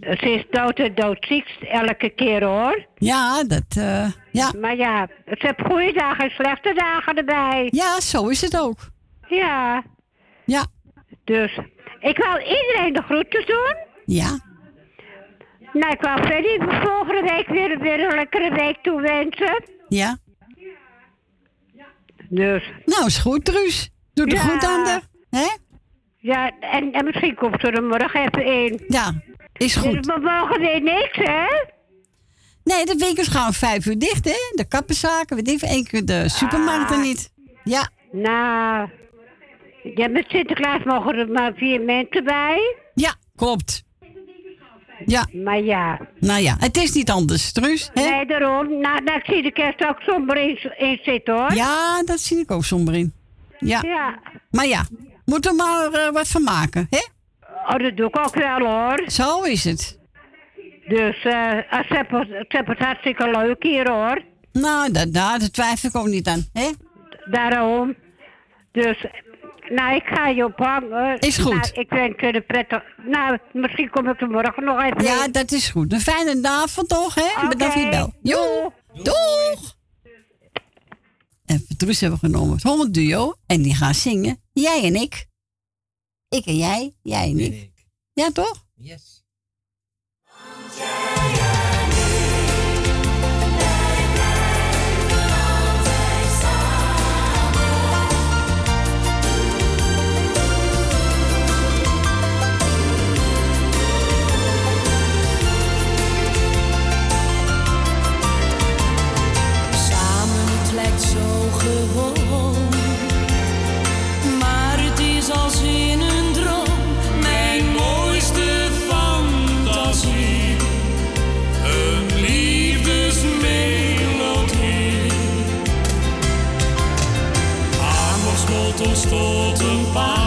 Ze is dood en doodziek elke keer, hoor. Ja, dat, eh, ja. Maar ja, ze heeft goede dagen en slechte dagen erbij. Ja, zo is het ook. Ja. Ja. Dus, ik wil iedereen de groeten doen. Ja. Nou, ik wil Freddy volgende week weer, weer een lekkere week toewensen. Ja. Dus. Nou, is goed, Truus. Doe er Ja. goed aan de. Hè? Ja, en, en misschien komt ze er morgen even in. Ja, is goed. Dus we mogen weer niks, hè? Nee, de winkels gaan om vijf uur dicht, hè? De kappenzaken, weet veel. één keer de supermarkten Ah. niet. Ja. Nou, ja, met Sinterklaas mogen er maar vier mensen bij. Ja, klopt. Ja. Maar ja. Nou ja, het is niet anders, Truus. Hè? Nee, daarom. Nou, nou, ik zie de kerst ook somber in, in zitten, hoor. Ja, dat zie ik ook somber in. Ja. Ja. Maar ja, moeten we maar eh, wat van maken, hè? Oh, dat doe ik ook wel, hoor. Zo is het. Dus, eh, uh, ze hebben ze hebben het hartstikke leuk hier, hoor. Nou, dat, nou, daar twijfel ik ook niet aan, hè? Daarom. Dus, nou, ik ga je ophangen. Is goed. Nou, ik wens je een prettig... Nou, misschien kom ik er morgen nog even Ja, dat is goed. Een fijne avond toch, hè? Bedankt voor je bel. Jo, doeg! En Truus hebben we genomen het Holland Duo. En die gaan zingen. Jij en ik. Ik en jij, jij en ik. Ja, toch? Yes. Samen, het lijkt zo gewoon. Toen tot een.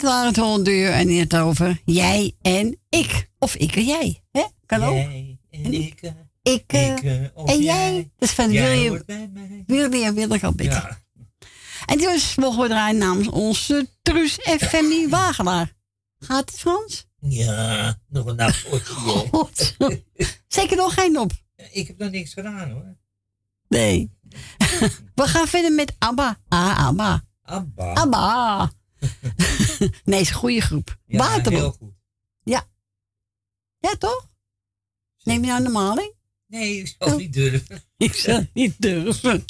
En dat waren het honderd uur en het over jij en ik. Of ik en jij. Hè? Kan ook. Jij en ik. eh, Ik, eh, ik, eh, en jij. jij. Dat is van William. William Beter. Ja. En dus mogen we draaien namens onze Truus FMI Wagelaar. Gaat het Frans? Ja, nog een nachtje. God. Zeker nog geen op. Ik heb nog niks gedaan hoor. Nee. we gaan verder met ABBA. Ah, ABBA. Abba. ABBA. nee, is een goede groep. Ja, heel goed. Ja. Ja, toch? Neem je nou een maling? Nee, ik zal niet durven. Ik zou niet durven.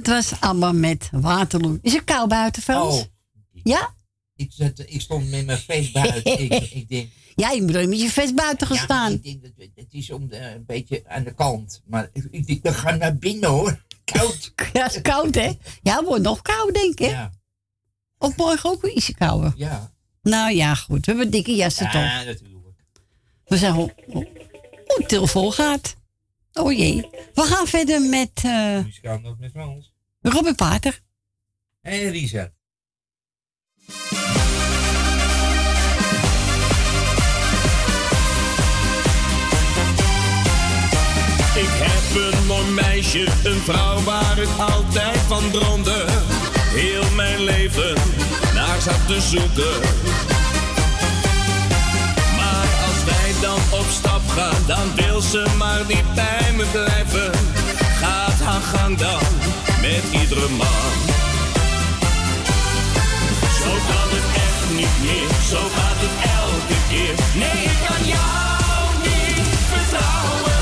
Dat was allemaal met Waterloo. Is het koud buiten, Frans? Oh. Ja? Ik, zat, ik stond met mijn face buiten. ik, ik denk, Ja, je moet met je vest buiten gaan staan. ik denk dat het is om de, een beetje aan de kant. Maar ik, denk, we gaan naar binnen hoor. Koud. Ja, het is koud, hè? Ja, het wordt nog koud, denk ik. Ja. Of morgen ook weer ietsje kouder. Ja. Nou ja, goed. We hebben dikke jassen toch. Ja, natuurlijk. We zijn hoe hoe het telefoon gaat. Oh jee. We gaan verder met eh Muzikaal ook met Frans. Robin Pater. En Richard. Ik heb een mooi meisje, een vrouw waar ik altijd van droomde. Heel mijn leven naar zat te zoeken. Als wij dan op stap gaan, dan wil ze maar niet bij me blijven. Gaat haar gang dan met iedere man. Zo kan het echt niet meer, zo gaat het elke keer. Nee, ik kan jou niet vertrouwen.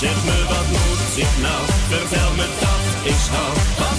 Zeg me wat moet ik nou, vertel me dat ik hou.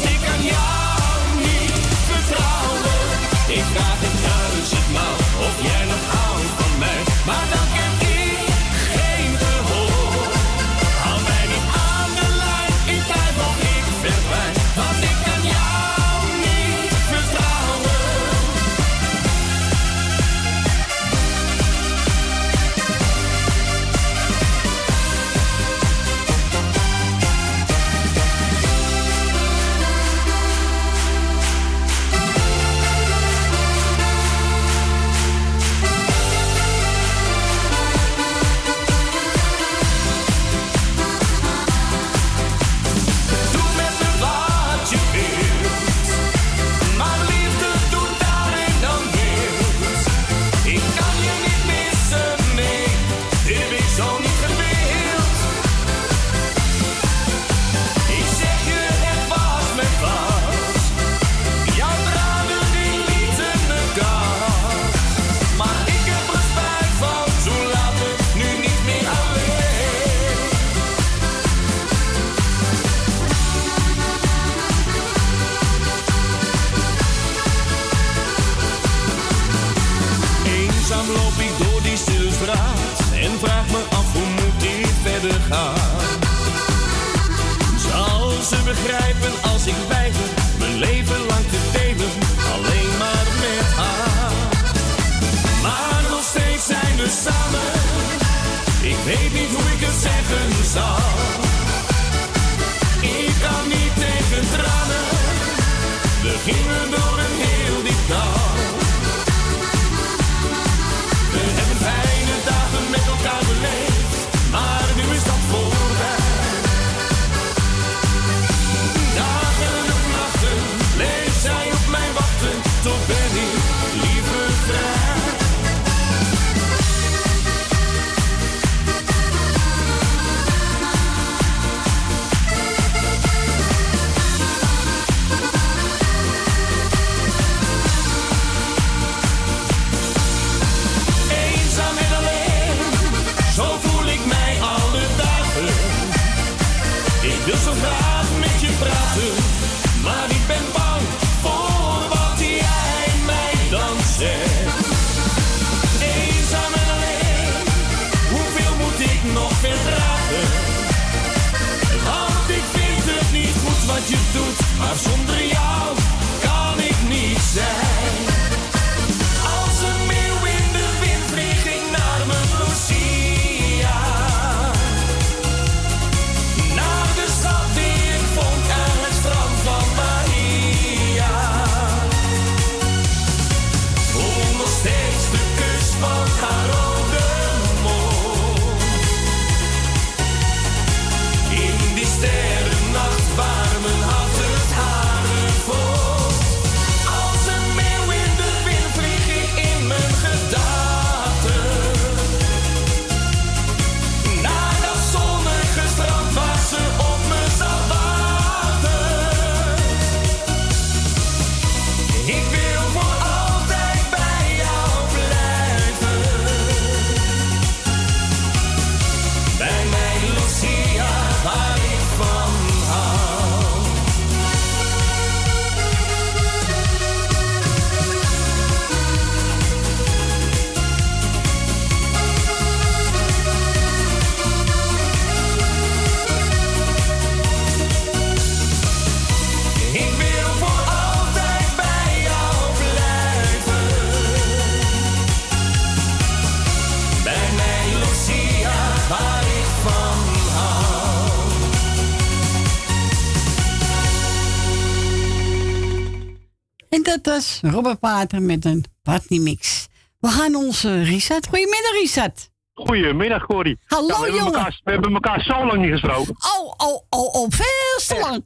Dat was Robert Pater met een partymix. We gaan onze Richard. Goedemiddag, Richard. Goedemiddag, Corrie. Hallo, Ja, we hebben jongen. Elkaar, we hebben elkaar zo lang niet gesproken. Oh, oh, oh, oh, veel te lang.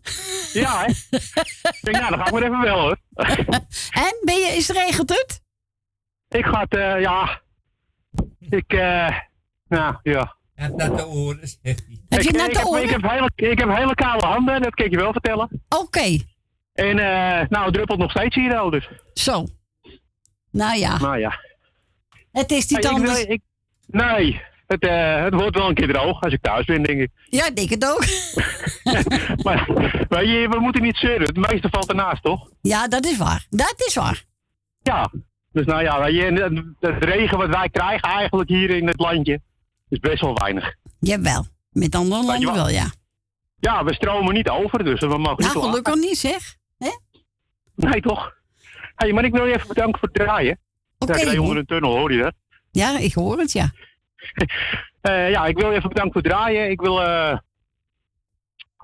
Ja, hè? ik denk, nou, dan ga ik maar even wel, hoor. En, ben je, is het regent het? Ik ga het, eh, ja... Ik, eh... nou, ja. Ja, naar de oren, zegt hij. Heb je ik, heb, oren? ik, heb hele, ik heb hele kale handen, dat kan ik je wel vertellen. Oké. En, eh, nou, het druppelt nog steeds hier al, dus. Zo. Nou ja. Nou ja. Het is niet Hey, anders. ik- nee, het, eh, het wordt wel een keer droog als ik thuis ben, denk ik. Ja, ik denk het ook. maar weet je, we moeten niet zeuren. Het meeste valt ernaast, toch? Ja, dat is waar. Dat is waar. Ja. Dus nou ja, weet je, het- regen wat wij krijgen eigenlijk hier in het landje is best wel weinig. Jawel. Met andere landen wel, ja. Ja, we stromen niet over, dus we mogen niet Nou, klagen. gelukkig niet, zeg. Nee, toch? Hey, maar ik wil je even bedanken voor het draaien. Oké, ja, ik reed hoor. onder een tunnel, hoor je dat? Ja, ik hoor het, ja. Eh, ja, ik wil je even bedanken voor het draaien. Ik wil eh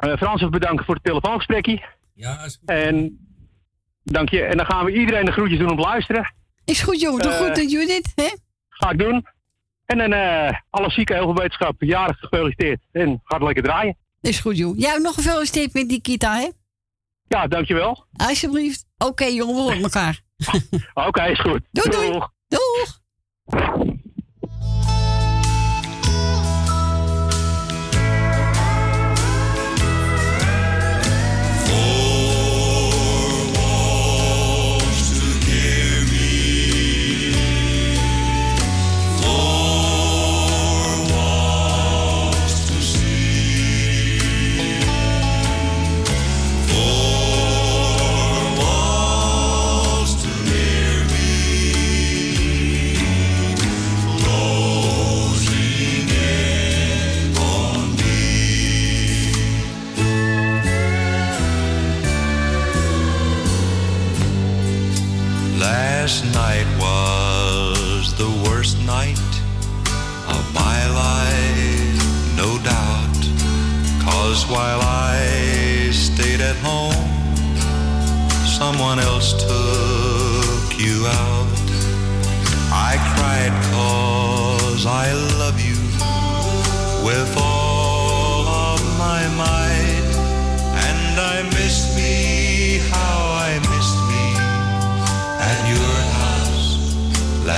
eh, Frans even bedanken voor het telefoongesprekje. Ja, is goed. En dank je. En dan gaan we iedereen de groetjes doen om te luisteren. Is goed, jongen. Doe goed, Judith. Hè? Ga ik doen. En dan eh alle zieken, heel veel wetenschap, jarig gefeliciteerd. En gaat lekker draaien. Is goed, jongen. Jij ook nog gefeliciteerd met die kita, hè? Ja, dankjewel. Alsjeblieft. Oké, jongen, we horen elkaar. Oké, is goed. Doei, doei. Doeg. Doeg. Last night was the worst night of my life, no doubt. Cause while I stayed at home, someone else took you out. I cried cause I love you with all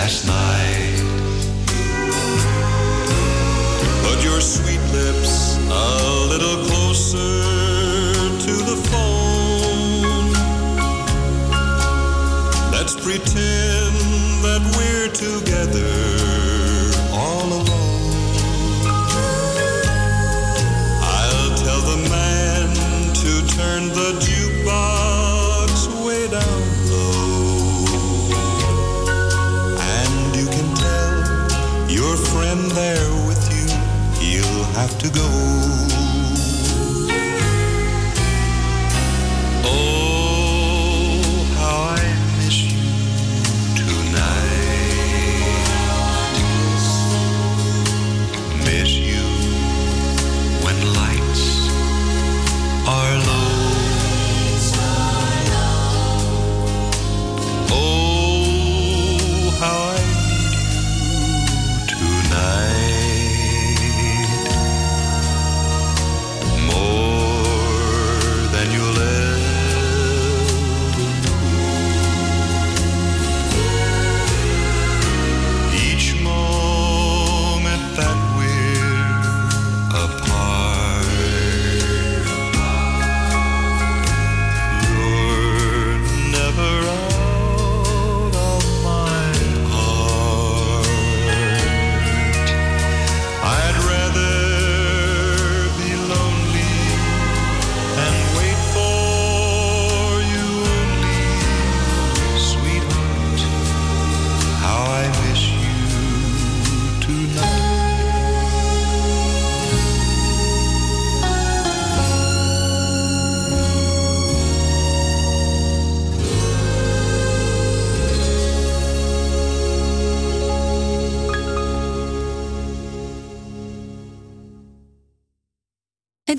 last night. Put your sweet lips a little closer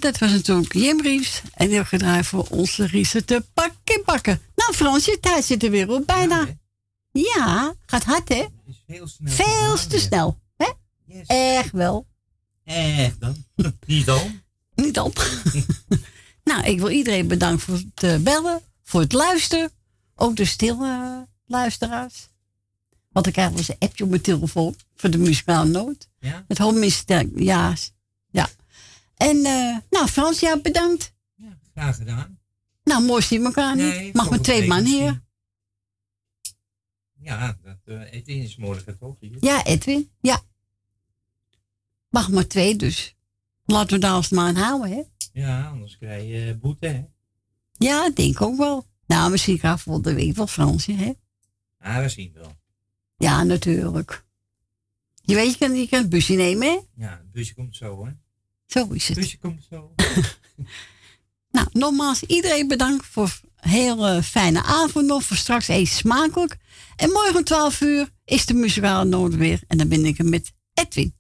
dat was natuurlijk Jim Ries. En die heeft gedraaid voor onze Riese te pakken bakken. Nou Frans, je tijd zit er weer op bijna. Ja, gaat hard hè? Heel snel. Veel te snel. Hè? Echt wel. Echt dan? Niet dan? Niet op. nou, ik wil iedereen bedanken voor het eh, bellen, voor het luisteren. Ook de stille eh, luisteraars. Want ik krijg wel eens een appje op mijn telefoon voor de muzikale noot. Ja? Het homistel, ja. ja. En eh, nou, Frans, ja, bedankt. Graag gedaan. Nou, mooi zien we elkaar niet. Nee, Mag maar twee man hier. Ja, dat uh, Edwin is morgen toch hier? Ja, Edwin. Ja. Mag maar twee, dus. Laten we daar als maar aan houden, hè? Ja, anders krijg je eh, boete, hè? Ja, denk ook wel. Nou, misschien gaat volgende week wel Fransje, hè? Ah, we zien wel. Ja, natuurlijk. Je weet, je kan, je kan het busje nemen, hè? Ja, het busje komt zo, hè? Zo is het. Busje komt zo. Nou, nogmaals, iedereen bedankt voor een hele fijne avond nog. Voor straks eet smakelijk. En morgen om 12 uur is de muzikale noot weer. En dan ben ik er met Edwin.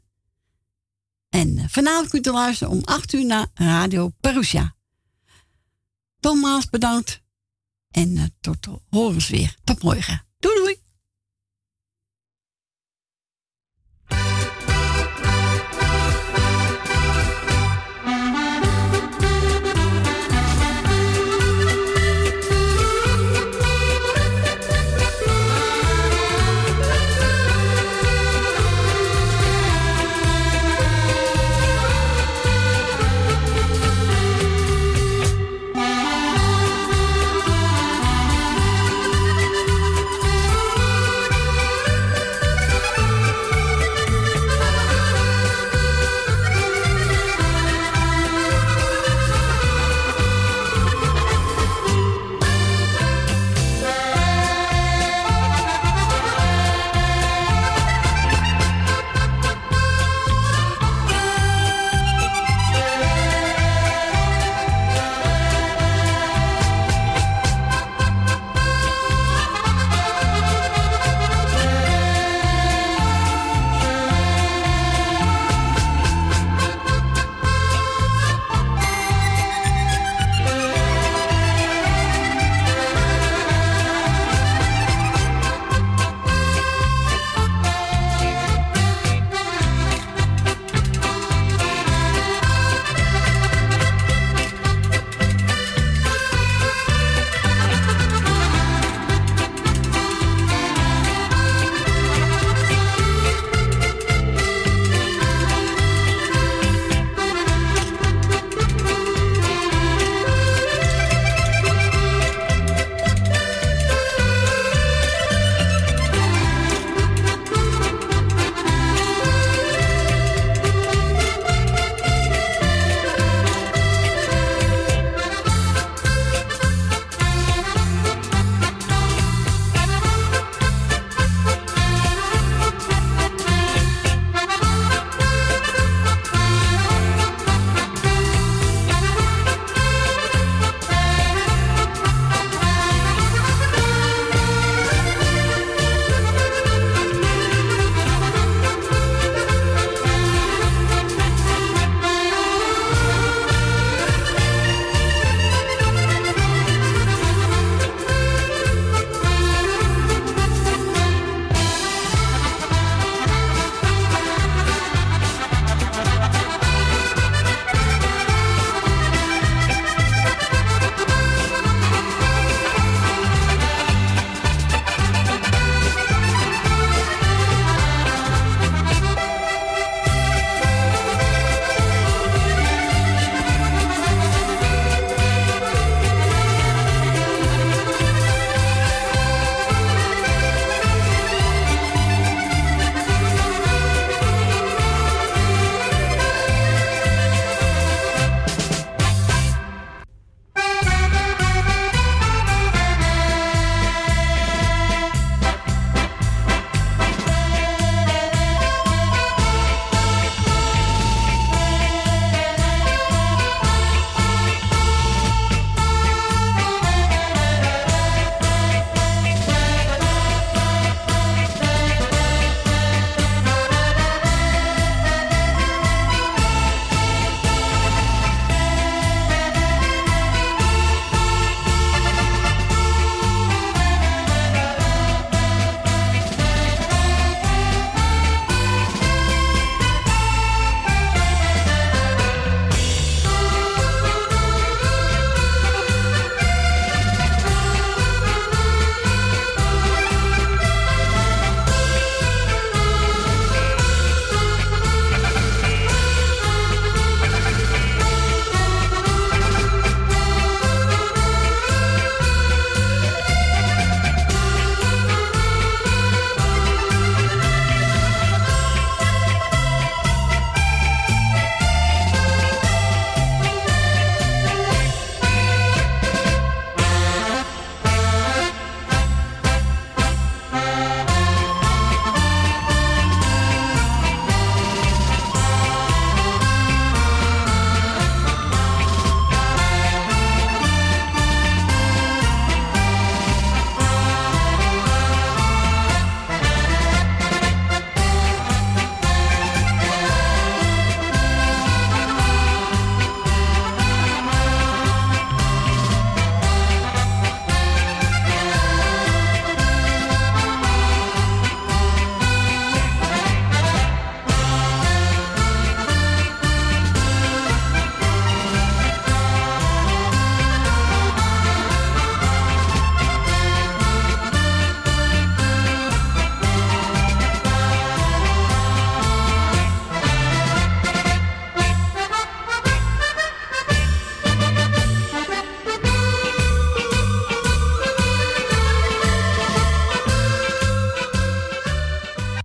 En eh, vanavond kunt u luisteren om 8 uur naar Radio Perusia. Nogmaals bedankt. En eh, tot horens weer. Tot morgen. Doei doei.